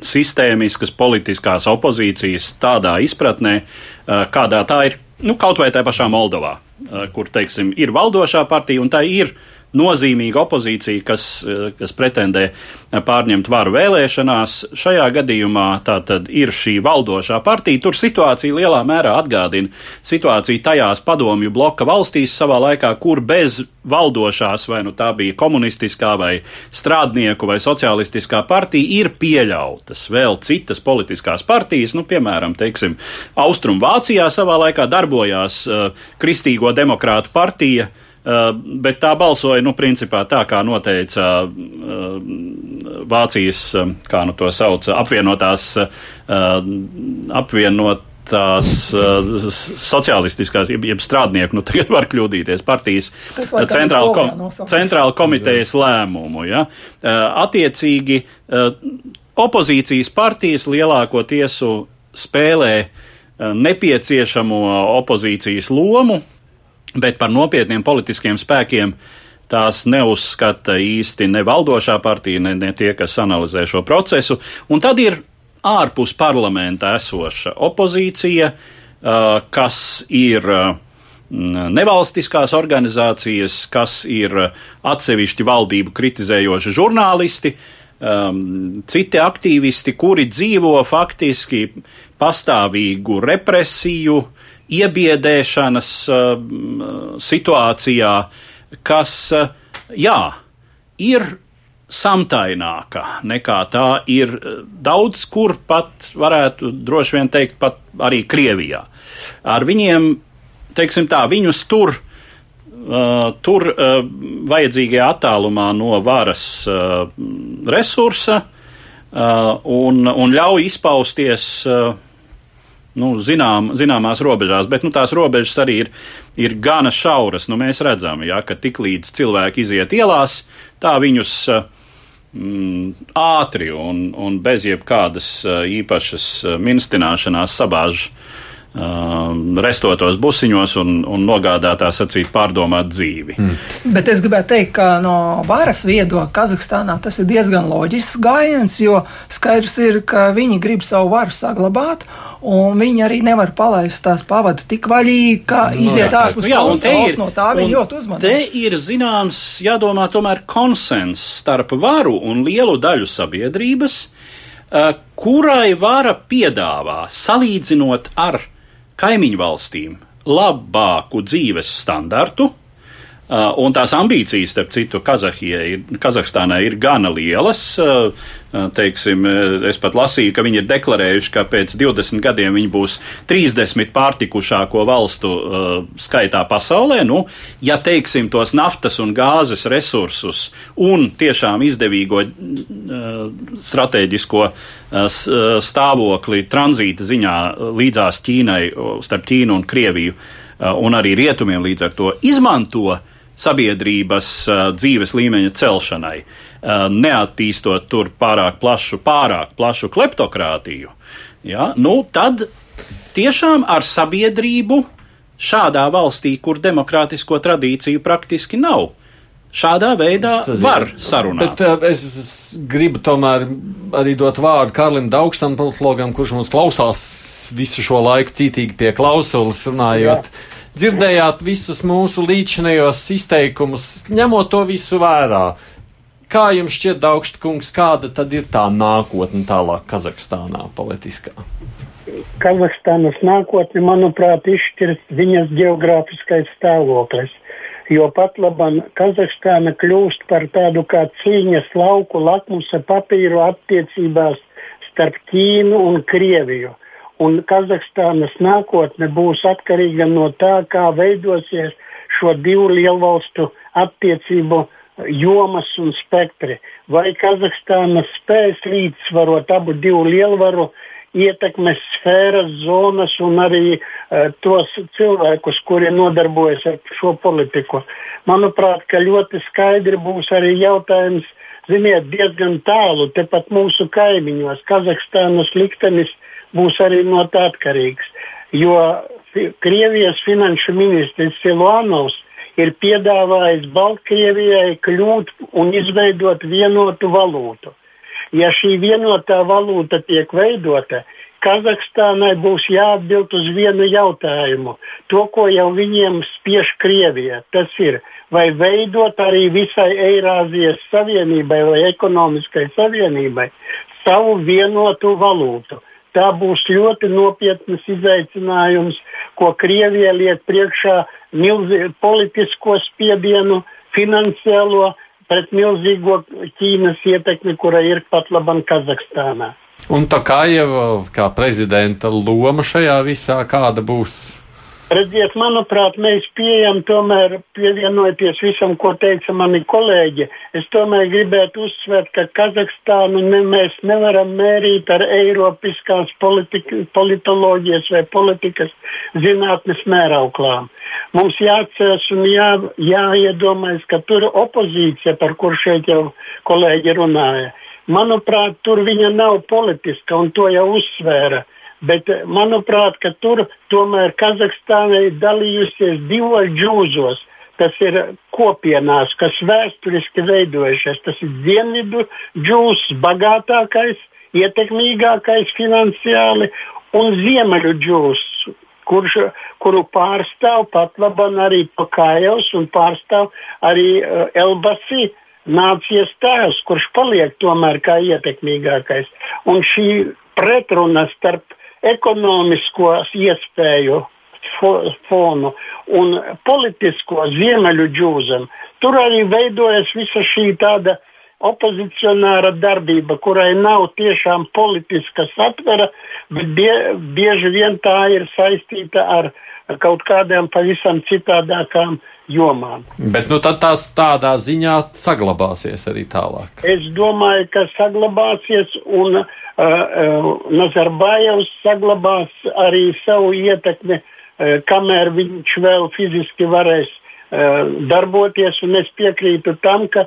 sistēmiskas politiskās opozīcijas tādā izpratnē, uh, kādā tā ir, nu, kaut vai tajā pašā Moldovā, uh, kur, teiksim, ir valdošā partija un tā ir nozīmīga opozīcija, kas, eh, kas pretendē pārņemt varu vēlēšanās. Šajā gadījumā tā tad ir šī valdošā partija. Tur situācija lielā mērā atgādina situāciju tajās padomju bloka valstīs savā laikā, kur bez valdošās, vai nu tā bija komunistiskā vai strādnieku vai socialistiskā partija, ir pieļautas vēl citas politiskās partijas, nu, piemēram, teiksim, Austrumvācijā savā laikā darbojās uh, Kristīgo demokrātu partija, Uh, bet tā balsoja, nu, principā tā, kā noteica uh, Vācijas, uh, kā nu to sauc, apvienotās, apvienot tās uh, sociālistiskās, jeb, jeb strādnieku, nu tagad var kļūdīties, partijas centrāla, kom, centrāla komitejas lēmumu. Ja? Uh, attiecīgi, uh, opozīcijas partijas lielākoties spēlē uh, nepieciešamo opozīcijas lomu, bet par nopietniem politiskiem spēkiem tās neuzskata īsti ne valdošā partija, ne, ne tie, kas analizē šo procesu. Un tad ir ārpus parlamenta esoša opozīcija, kas ir nevalstiskās organizācijas, kas ir atsevišķi valdību kritizējoši žurnālisti, citi aktīvisti, kuri dzīvo faktiski pastāvīgu represiju, iebiedēšanas situācijā, kas, jā, ir samtaināka nekā tā ir daudz kur pat, varētu droši vien teikt, pat arī Krievijā. Ar viņiem, teiksim tā, viņus tur, uh, tur uh, vajadzīgajā attālumā no varas uh, resursa un, un ļauj izpausties. Uh, nu, zinām, zināmās robežās, bet nu, tās robežas arī ir, ir gana šauras. Nu, mēs redzam, ja, ka tiklīdz cilvēki iziet ielās, tā viņus uh, mm, ātri un, un bez jebkādas uh, īpašas uh, minstināšanās sabāž restotos busiņos un, un nogādātā sacīt pārdomāt dzīvi. Mm. Bet es gribētu teikt, ka no varas viedokļa Kazahstānā tas ir diezgan loģisks gājiens, jo skaidrs ir, ka viņi grib savu varu saglabāt un viņi arī nevar palaist tās pavadu tik vaļīgi, kā no, iziet ārpus jā, un te ir, no tā viņi ļoti uzmanās. Te ir zināms, jādomā tomēr konsens starp varu un lielu daļu sabiedrības, uh, kurai vara piedāvā, salīdzinot ar kaimiņu valstīm, labāku dzīves standartu, un tās ambīcijas, starp citu, ir, Kazahstānai ir gana lielas. Uh, uh, teiksim, es pat lasīju, ka viņi ir deklarējuši, ka pēc 20 gadiem viņi būs 30 pārtikušāko valstu skaitā pasaulē. Nu, ja teiksim tos naftas un gāzes resursus un tiešām izdevīgo strateģisko stāvokli tranzīta ziņā līdzās Ķīnai, starp Ķīnu un Krieviju, un arī rietumiem līdz ar to izmanto, sabiedrības dzīves līmeņa celšanai, neattīstot tur pārāk plašu, pārāk plašu kleptokrātiju, ja, nu, tad tiešām ar sabiedrību šādā valstī, kur demokrātisko tradīciju praktiski nav. Šādā veidā var sarunāt. Bet uh, es gribu tomēr arī dot vārdu Karlim Daugstam, politologam, kurš mums klausās visu šo laiku cītīgi pie klausulas runājot. Jā dzirdējāt visus mūsu līdzinējos izteikumus, ņemot to visu vērā. Kā jums šķiet, Daugštkungs, kāda tad ir tā nākotne tālāk Kazahstānā politiskā? Kazahstānas nākotni, manuprāt, izšķirs viņas geogrāfiskais stāvoklis, jo pat labam Kazahstāna kļūst par tādu kā cīņas lauku lakmusa papīru attiecībās starp Ķīnu un Krieviju un Kazahstānas nākotne būs atkarīga no tā, kā veidosies šo divu lielvalstu attiecību jomas un spektri. Vai Kazahstāna spēs līdzsvarot abu divu lielvaru ietekmes sfēras, zonas un arī uh, tos cilvēkus, kuri nodarbojas ar šo politiku. Manuprāt, ka ļoti skaidri būs arī jautājums, ziniet, diezgan tālu, tepat mūsu kaimiņos, Kazahstānas liktenis būs arī no tā atkarīgs. Jo Krievijas finanšu ministrs Siluanovs ir piedāvājis Baltkrievijai kļūt un izveidot vienotu valūtu. Ja šī vienotā valūta tiek veidota, Kazahstānai būs jāatbild uz vienu jautājumu. To, ko jau viņiem spiež Krievija, tas ir, vai veidot arī visai Eirāzijas Savienībai vai ekonomiskai savienībai savu vienotu valūtu. Tā būs ļoti nopietnas izaicinājums, ko Krievija liek priekšā milzīgu politisko spiedienu, finansiālo pret milzīgo Ķīnas ietekmi, kura ir pat labam Kazahstānā. Un tā kā jau kā prezidenta loma šajā visā, kāda būs? Redziet, manuprāt, mēs pieejam tomēr pievienojoties visam, ko teica mani kolēģi. Es tomēr gribētu uzsvērt, ka Kazahstānu ne, mēs nevaram mērīt ar Eiropiskās politika, politoloģijas vai politikas zinātnes mērauklām. Mums jāatceras un jā, jāiedomājas, ka tur opozīcija, par kur šeit jau kolēģi runāja, manuprāt, tur viņa nav politiska un to jau uzsvēra. Bet, eh, manuprāt, tur tomēr Kazahstāna ir dalījusies divos džūzos. Tas ir kopienās, kas vēsturiski veidojušies. Tas ir dienvidu džūs, bagātākais, ietekmīgākais finansiāli, un ziemeļu džūs, kurš, kuru pārstāv pat labam arī Pakājovs un pārstāv arī uh, Elbasī nācijas tēvs, kurš paliek tomēr kā ietekmīgākais. Un šī pretruna starp ekonomiskos iespēju fonu un politisko ziemeļu džūzam. Tur arī veidojas visa šī tāda opozicionāra darbība, kurai nav tiešām politiska satvera, bet bie, bieži vien tā ir saistīta ar kaut kādām pavisam citādākām jomām. Bet nu, tās tādā ziņā saglabāsies arī tālāk. Es domāju, ka saglabāsies un uh, Nazarbājevs saglabās arī savu ietekmi, kamēr viņš vēl fiziski varēs darboties. Es piekrītu tam, ka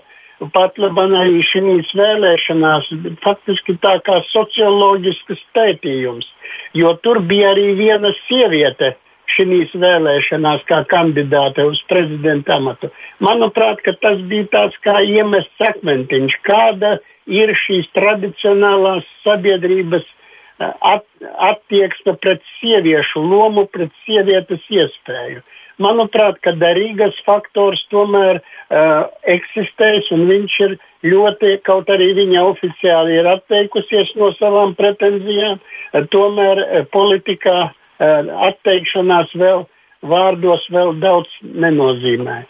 pat arī šīs vēlēšanās faktiski tā kā socioloģisks pētījums, jo tur bija arī viena sieviete šīs vēlēšanās kā kandidāte uz prezidenta amatu. Manuprāt, tas bija tāds kā iemests akmentiņš, kāda ir šīs tradicionālās sabiedrības eh, at, attieksme pret sieviešu lomu, pret sievietes iespēju. Manuprāt, ka derīgas faktors tomēr uh, eksistēs un viņš ir ļoti, kaut arī viņa oficiāli ir atteikusies no savām pretenzijām, uh, tomēr politikā uh, atteikšanās vēl vārdos vēl daudz nenozīmē.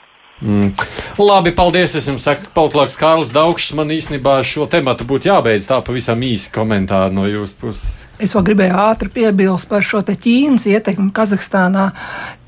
Mm. Labi, paldies. Es jums saku, politologs Kārlis Daugšs. Man īstenībā šo tematu būtu jābeidz tā pavisam īsi komentāri no jūsu puses. Es vēl gribēju ātri piebilst par šo Ķīnas ietekmi Kazahstānā.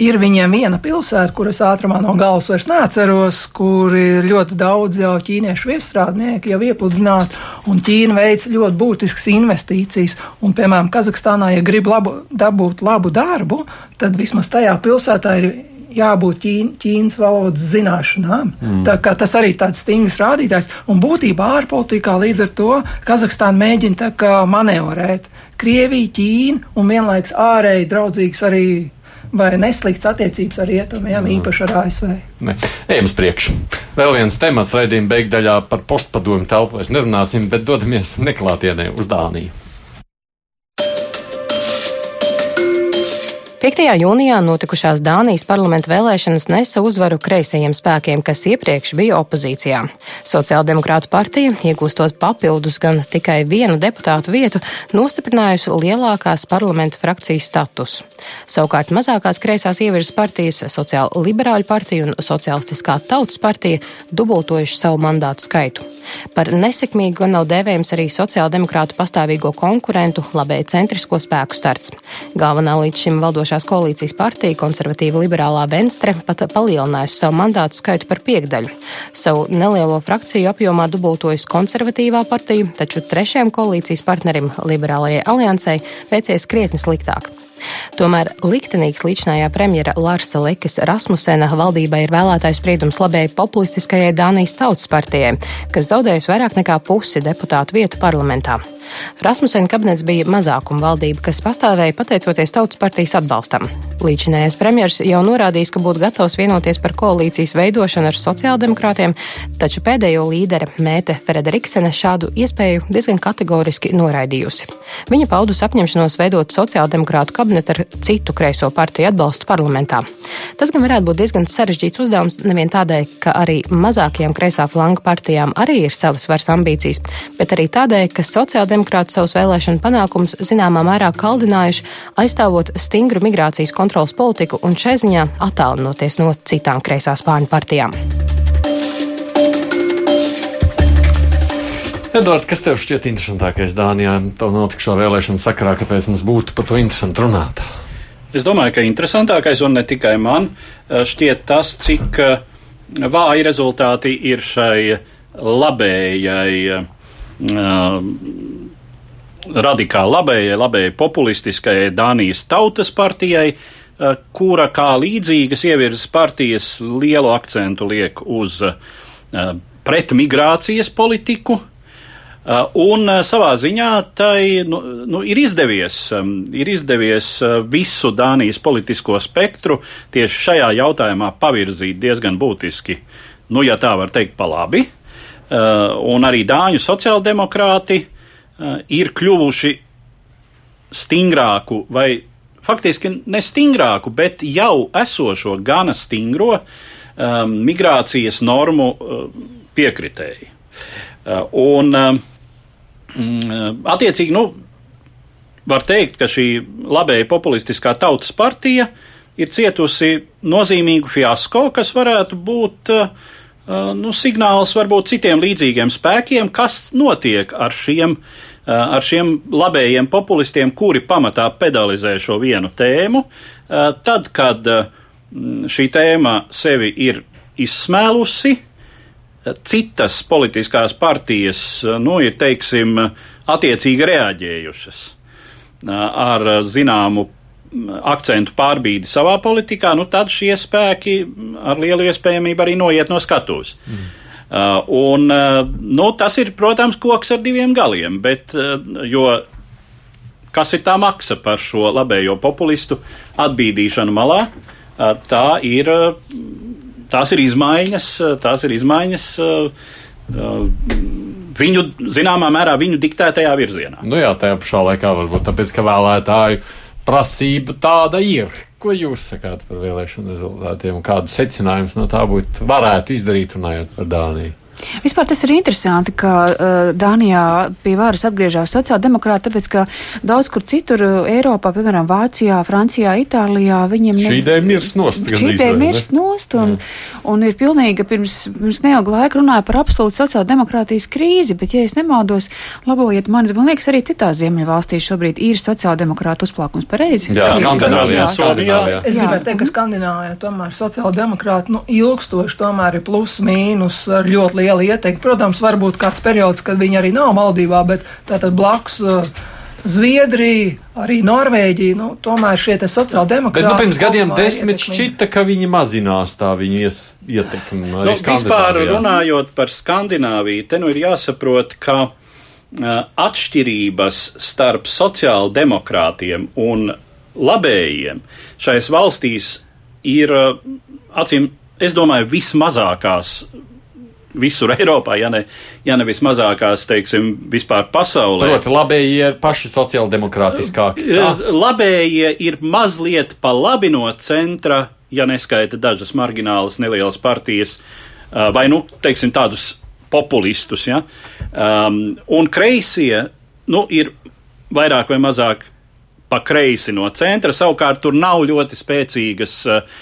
Ir viņiem viena pilsēta, kuras ātrumā no galvas vairs neatceros, kur ir ļoti daudz jau ķīniešu viestrādnieki jau iepludināti, un Ķīna veic ļoti būtiskas investīcijas. Un, piemēram, Kazahstānā, ja grib labu, dabūt labu darbu, tad vismaz tajā pilsētā ir jābūt ķīn, ķīnas valodas zināšanām. Mm. Tā, tas arī tāds stingrs rādītājs. Un būtībā ārpolitikā līdz ar to Kazahstāna mēģina manevrēt Krieviju, Ķīnu un vienlaikus ārēji draudzīgs arī. Vai neslikts attiecības ar rietumiem, mm. īpaši ar ASV? Ne. Ejam uz priekšu. Vēl viens temats raidījuma beigdaļā par postpadomu telpu. Mēs nerunāsim, bet dodamies neklātienē uz Dāniju. 5. jūnijā notikušās Dānijas parlamenta vēlēšanas nesa uzvaru kreisajiem spēkiem, kas iepriekš bija opozīcijā. Sociāldemokrātu partija, iegūstot papildus gan tikai vienu deputātu vietu, nostiprinājusi lielākās parlamenta frakcijas statusu. Savukārt mazākās kreisās ievirzes partijas, Sociāla liberāļu partija un Socialistiskā tautas partija, dubultojuši savu mandātu skaitu. Par nesekmīgu nav dēvējams arī sociāldemokrātu pastāvīgo konkurentu labēji centrisko spēku starts. Galvenā līdz šim valdošās koalīcijas partija, konservatīva liberālā Venstre, pat palielinājusi savu mandātu skaitu par piekdaļu. Savu nelielo frakciju apjomā dubultojas konservatīvā partija, taču trešajam koalīcijas partnerim, liberālajai aliansei, veicies krietni sliktāk. Tomēr liktenīgs līdzinājā premjera Larsa Lekes Rasmusena valdībai ir vēlētājs spriedums labēji populistiskajai Dānijas tautas partijai, kas zaudējusi vairāk nekā pusi deputātu vietu parlamentā. Rasmusena kabinets bija mazākuma valdība, kas pastāvēja pateicoties tautas partijas atbalstam. Līdzinājais premjers jau norādījis, ka būtu gatavs vienoties par koalīcijas veidošanu ar sociāldemokrātiem, taču pēdējo līdere Mēte Frederiksene šādu iespēju diezgan kategoriski noraidījusi. Viņa paudus apņemšanos veidot sociāldemokrātu kabinetu ar citu kreiso partiju atbalstu parlamentā. Tas gan varētu būt diezgan sarežģīts uzdevums nevien tādēļ, ka arī mazākajām kreisā flanga partijām arī ir savas varas ambīcijas, bet arī tādēļ, ka sociāldemokrāti savus vēlēšanu panākumus zināmā mērā kaldinājuši, aizstāvot stingru migrācijas kontrolas politiku un šai ziņā attālinoties no citām kreisās pārņu partijām. Edvards, kas tev šķiet interesantākais Dānijā? Tev notikšo vēlēšanu sakarā, kāpēc mums būtu par to interesanti runāt? Es domāju, ka interesantākais un ne tikai man šķiet tas, cik vāji rezultāti ir šai labējai, radikāli labējai, labējai populistiskajai Dānijas tautas partijai, kura kā līdzīgas ievirzes partijas lielu akcentu liek uz pretmigrācijas politiku, un uh, savā ziņā tai nu, nu, ir izdevies, um, ir izdevies uh, visu Dānijas politisko spektru tieši šajā jautājumā pavirzīt diezgan būtiski, nu, ja tā var teikt, pa labi. Un arī Dāņu sociāldemokrāti ir kļuvuši stingrāku vai faktiski ne stingrāku, bet jau esošo gana stingro um, migrācijas normu uh, piekritēji. Uh, un uh, attiecīgi, nu, var teikt, ka šī labēja populistiskā tautas partija ir cietusi nozīmīgu fiasko, kas varētu būt nu, signāls varbūt citiem līdzīgiem spēkiem, kas notiek ar šiem, ar šiem labējiem populistiem, kuri pamatā pedalizē šo vienu tēmu, tad, kad šī tēma sevi ir izsmēlusi, citas politiskās partijas, nu, ir, teiksim, attiecīgi reaģējušas ar zināmu akcentu pārbīdi savā politikā, nu, tad šie spēki ar lielu iespējamību arī noiet no skatuves. Mm. Uh, un, uh, nu, tas ir, protams, koks ar diviem galiem, bet, uh, jo kas ir tā maksa par šo labējo populistu atbīdīšanu malā, tā ir tās ir izmaiņas, tās ir izmaiņas viņu, zināmā mērā, viņu diktētajā virzienā. Nu jā, tajā pašā laikā varbūt tāpēc, ka vēlētāju prasība tāda ir. Ko jūs sakāt par vēlēšanu rezultātiem kādu secinājumu no tā būtu varētu izdarīt runājot par Dāniju? Vispār tas ir interesanti, ka uh, Dānijā pie varas atgriežas sociāldemokrāti, tāpēc, ka daudz kur citur uh, Eiropā, piemēram, Vācijā, Francijā, Itālijā, viņiem ne... šī ideja mirst nost. Šī ideja mirst nost un, Jā. un ir pilnīgi pirms, pirms neilga laika runāja par absolūtu sociāldemokrātijas krīzi, bet, ja es nemaldos, labojiet mani, man liekas, arī citās Ziemeļvalstīs šobrīd ir sociāldemokrāta uzplaukums pareizi. Jā, Skandināvijā. Es gribētu teikt, ka Skandināvijā tomēr sociāldemokrāti, nu, ilgstoši tomēr ir plus mīnus ar ļoti liela ietekme. Protams, varbūt kāds periods, kad viņi arī nav valdībā, bet tātad blakus. Uh, Zviedrija, arī Norvēģija, nu, tomēr šie sociāldemokrāti. Bet nu, pirms gadiem desmit ietekmi. šķita, ka viņi mazinās tā viņu ies, ietekmi. Nu, vispār runājot par Skandināviju, te nu ir jāsaprot, ka uh, atšķirības starp sociāldemokrātiem un labējiem šais valstīs ir, uh, acīm, es domāju, vismazākās visur Eiropā, ja ne, ja ne vismazākās, teiksim, vispār pasaulē. Proti, labējie ir paši sociāldemokrātiskāki. Labējie ir mazliet pa labi no centra, ja neskaita dažas marginālas nelielas partijas, vai, nu, teiksim, tādus populistus, ja. Um, un kreisie, nu, ir vairāk vai mazāk pa kreisi no centra. Savukārt tur nav ļoti spēcīgas uh,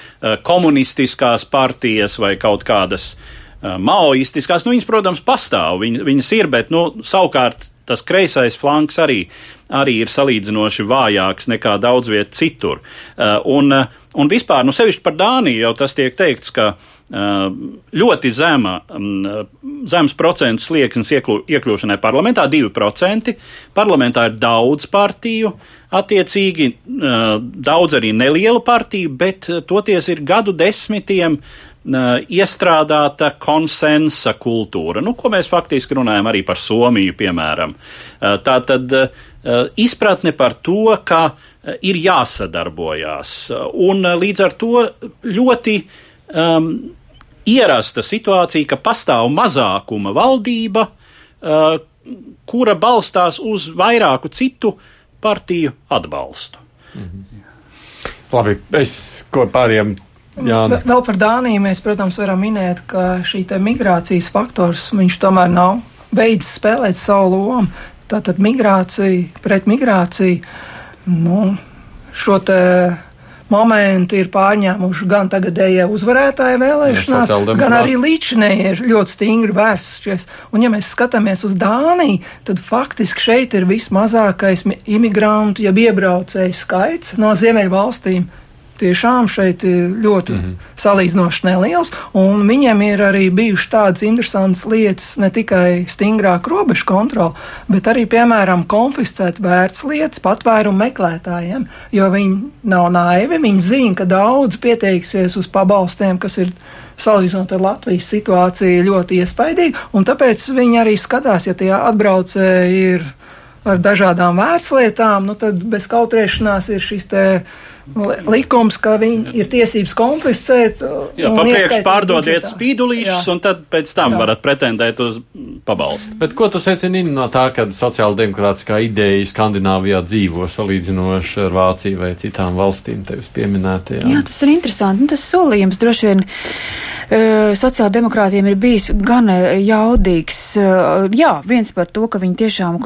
komunistiskās partijas vai kaut kādas uh, maoistiskās, nu, viņas, protams, pastāv, viņas, viņas ir, bet, nu, savukārt tas kreisais flanks arī, arī ir salīdzinoši vājāks nekā daudz viet citur. Un, un vispār, nu, sevišķi par Dāniju jau tas tiek teikts, ka ļoti zema, zems procentu slieksnis iekļūšanai parlamentā, 2%. Parlamentā ir daudz partiju, attiecīgi daudz arī nelielu partiju, bet toties ir gadu desmitiem iestrādāta konsensa kultūra, nu, ko mēs faktiski runājam arī par Somiju, piemēram. Tā tad izpratne par to, ka ir jāsadarbojās, un līdz ar to ļoti um, ierasta situācija, ka pastāv mazākuma valdība, uh, kura balstās uz vairāku citu partiju atbalstu. Mhm. Labi, es ko pāriem Jā. Vēl par Dāniju mēs, protams, varam minēt, ka šī migrācijas faktors tomēr nav beidzis spēlēt savu lomu. Tātad migrācija pret migrāciju, nu, šo te momenti ir pārņēmuši gan tagadējie uzvarētāji vēlēšanās, gan arī līdšanējie ir ļoti stingri vērsušies. Un ja mēs skatāmies uz Dāniju, tad faktiski šeit ir vismazākais imigrantu, jeb iebraucēju skaits no Ziemeļvalstīm tiešām šeit ir ļoti mm -hmm. salīdzinoši neliels, un viņiem ir arī bijušas tādas interesantas lietas, ne tikai stingrāk robežu kontroli, bet arī, piemēram, konfiscēt vērts lietas patvērumu meklētājiem, jo viņi nav naivi, viņi zina, ka daudz pieteiksies uz pabalstiem, kas ir salīdzinot ar Latvijas situāciju ļoti iespaidīgi, un tāpēc viņi arī skatās, ja tie atbraucēji ir ar dažādām vērtslietām, nu tad bez kautrēšanās ir šis te likums, ka viņi ir tiesības konfiscēt. Jā, papriekš pārdodiet spīdulīšus, un tad pēc tam Jā. varat pretendēt uz pabalstu. Bet ko tu secini no tā, ka sociāldemokrātiskā ideja Skandināvijā dzīvo salīdzinoši ar Vāciju vai citām valstīm tevis pieminētajām? Jā, tas ir interesanti. Nu, tas solījums droši vien sociāldemokrātiem ir bijis gan jaudīgs. Jā, viens par to, ka viņi tiešām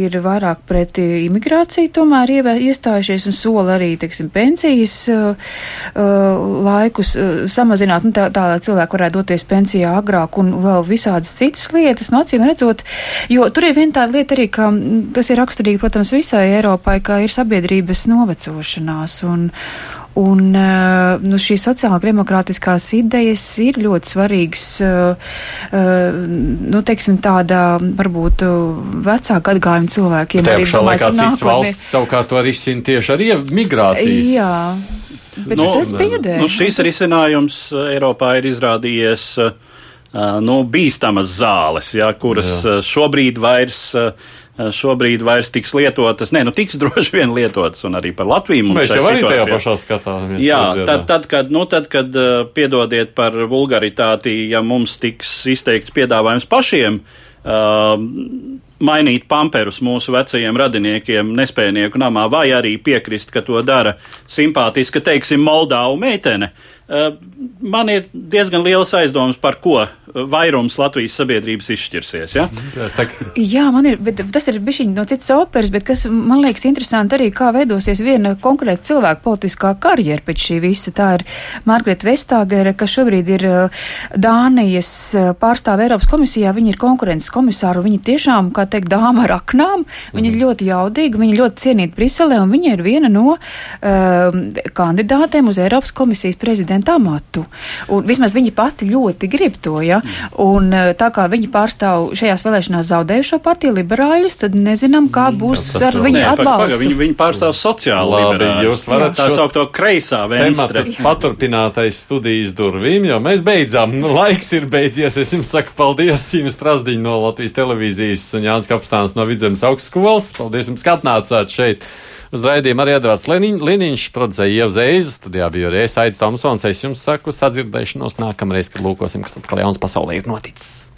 ir vairāk pret imigrāciju tomēr iestājušies un sola arī, teiksim, pensijas laikus samazināt, nu, tā, tā lai cilvēki varētu doties pensijā agrāk un vēl visādas citas lietas, no acīm redzot, jo tur ir viena tāda lieta arī, ka tas ir raksturīgi, protams, visai Eiropai, ka ir sabiedrības novecošanās un, Un eh, nu, šīs sociālā demokrātiskās idejas ir ļoti svarīgas, eh, eh, nu, teiksim, tādā varbūt vecāka atgājuma cilvēkiem. Tajā pašā laikā cits valsts savukārt to risina tieši ar migrācijas. Jā. Bet nu, tas biedē. Nu, šis risinājums Eiropā ir izrādījies nu, bīstamas zāles, jā, kuras jā. šobrīd vairs šobrīd vairs tiks lietotas, ne, nu tiks droši vien lietotas, un arī par Latviju Mēs jau arī tajā pašā skatāmies. Jā, tad, tad, kad, nu, tad, kad uh, piedodiet par vulgaritāti, ja mums tiks izteikts piedāvājums pašiem, uh, mainīt pamperus mūsu vecajiem radiniekiem nespējnieku namā, vai arī piekrist, ka to dara simpātiska, teiksim, Moldāvu meitene. Uh, man ir diezgan liels aizdoms, par ko vairums Latvijas sabiedrības izšķirsies. Ja? Jā, man ir, bet tas ir bijis no citas operas, bet kas man liekas interesanti arī, kā veidosies viena konkrēta cilvēka politiskā karjera pēc šī visa. Tā ir Margarita Vestāgere, kas šobrīd ir uh, Dānijas pārstāve Eiropas komisijā. Viņa ir konkurences komisāra, viņa tiešām, kā teikt, dāma ar aknām. Viņa mm. ir ļoti jaudīga, viņa ļoti cienīta Briselē, un viņa ir viena no uh, kandidātēm uz Eiropas komisijas prezidenta amatu. Un vismaz viņa pati ļoti grib to, ja. Un eh, tā kā viņi pārstāv šajās vēlēšanās zaudējušo partiju liberāļus, tad nezinām, kā mm, būs tas ar viņu atbalstu. Viņi, viņi pārstāv sociāli liberāļus. Jūs varat tā saukt to kreisā vēsture. Paturpināt aiz studijas durvīm, jo mēs beidzām. Nu, laiks ir beidzies. Es jums saku paldies Cīnu Strasdiņu no Latvijas televīzijas un Jānis Kapstāns no Vidzemes augstskolas. Paldies jums, ka atnācāt šeit. Uz raidījumu arī Edvards Liniņš, producēja Ieva Zeiza, studijā bija arī es Aits Tomsons. Es jums saku sadzirdēšanos nākamreiz, kad lūkosim, kas atkal jauns pasaulē ir noticis.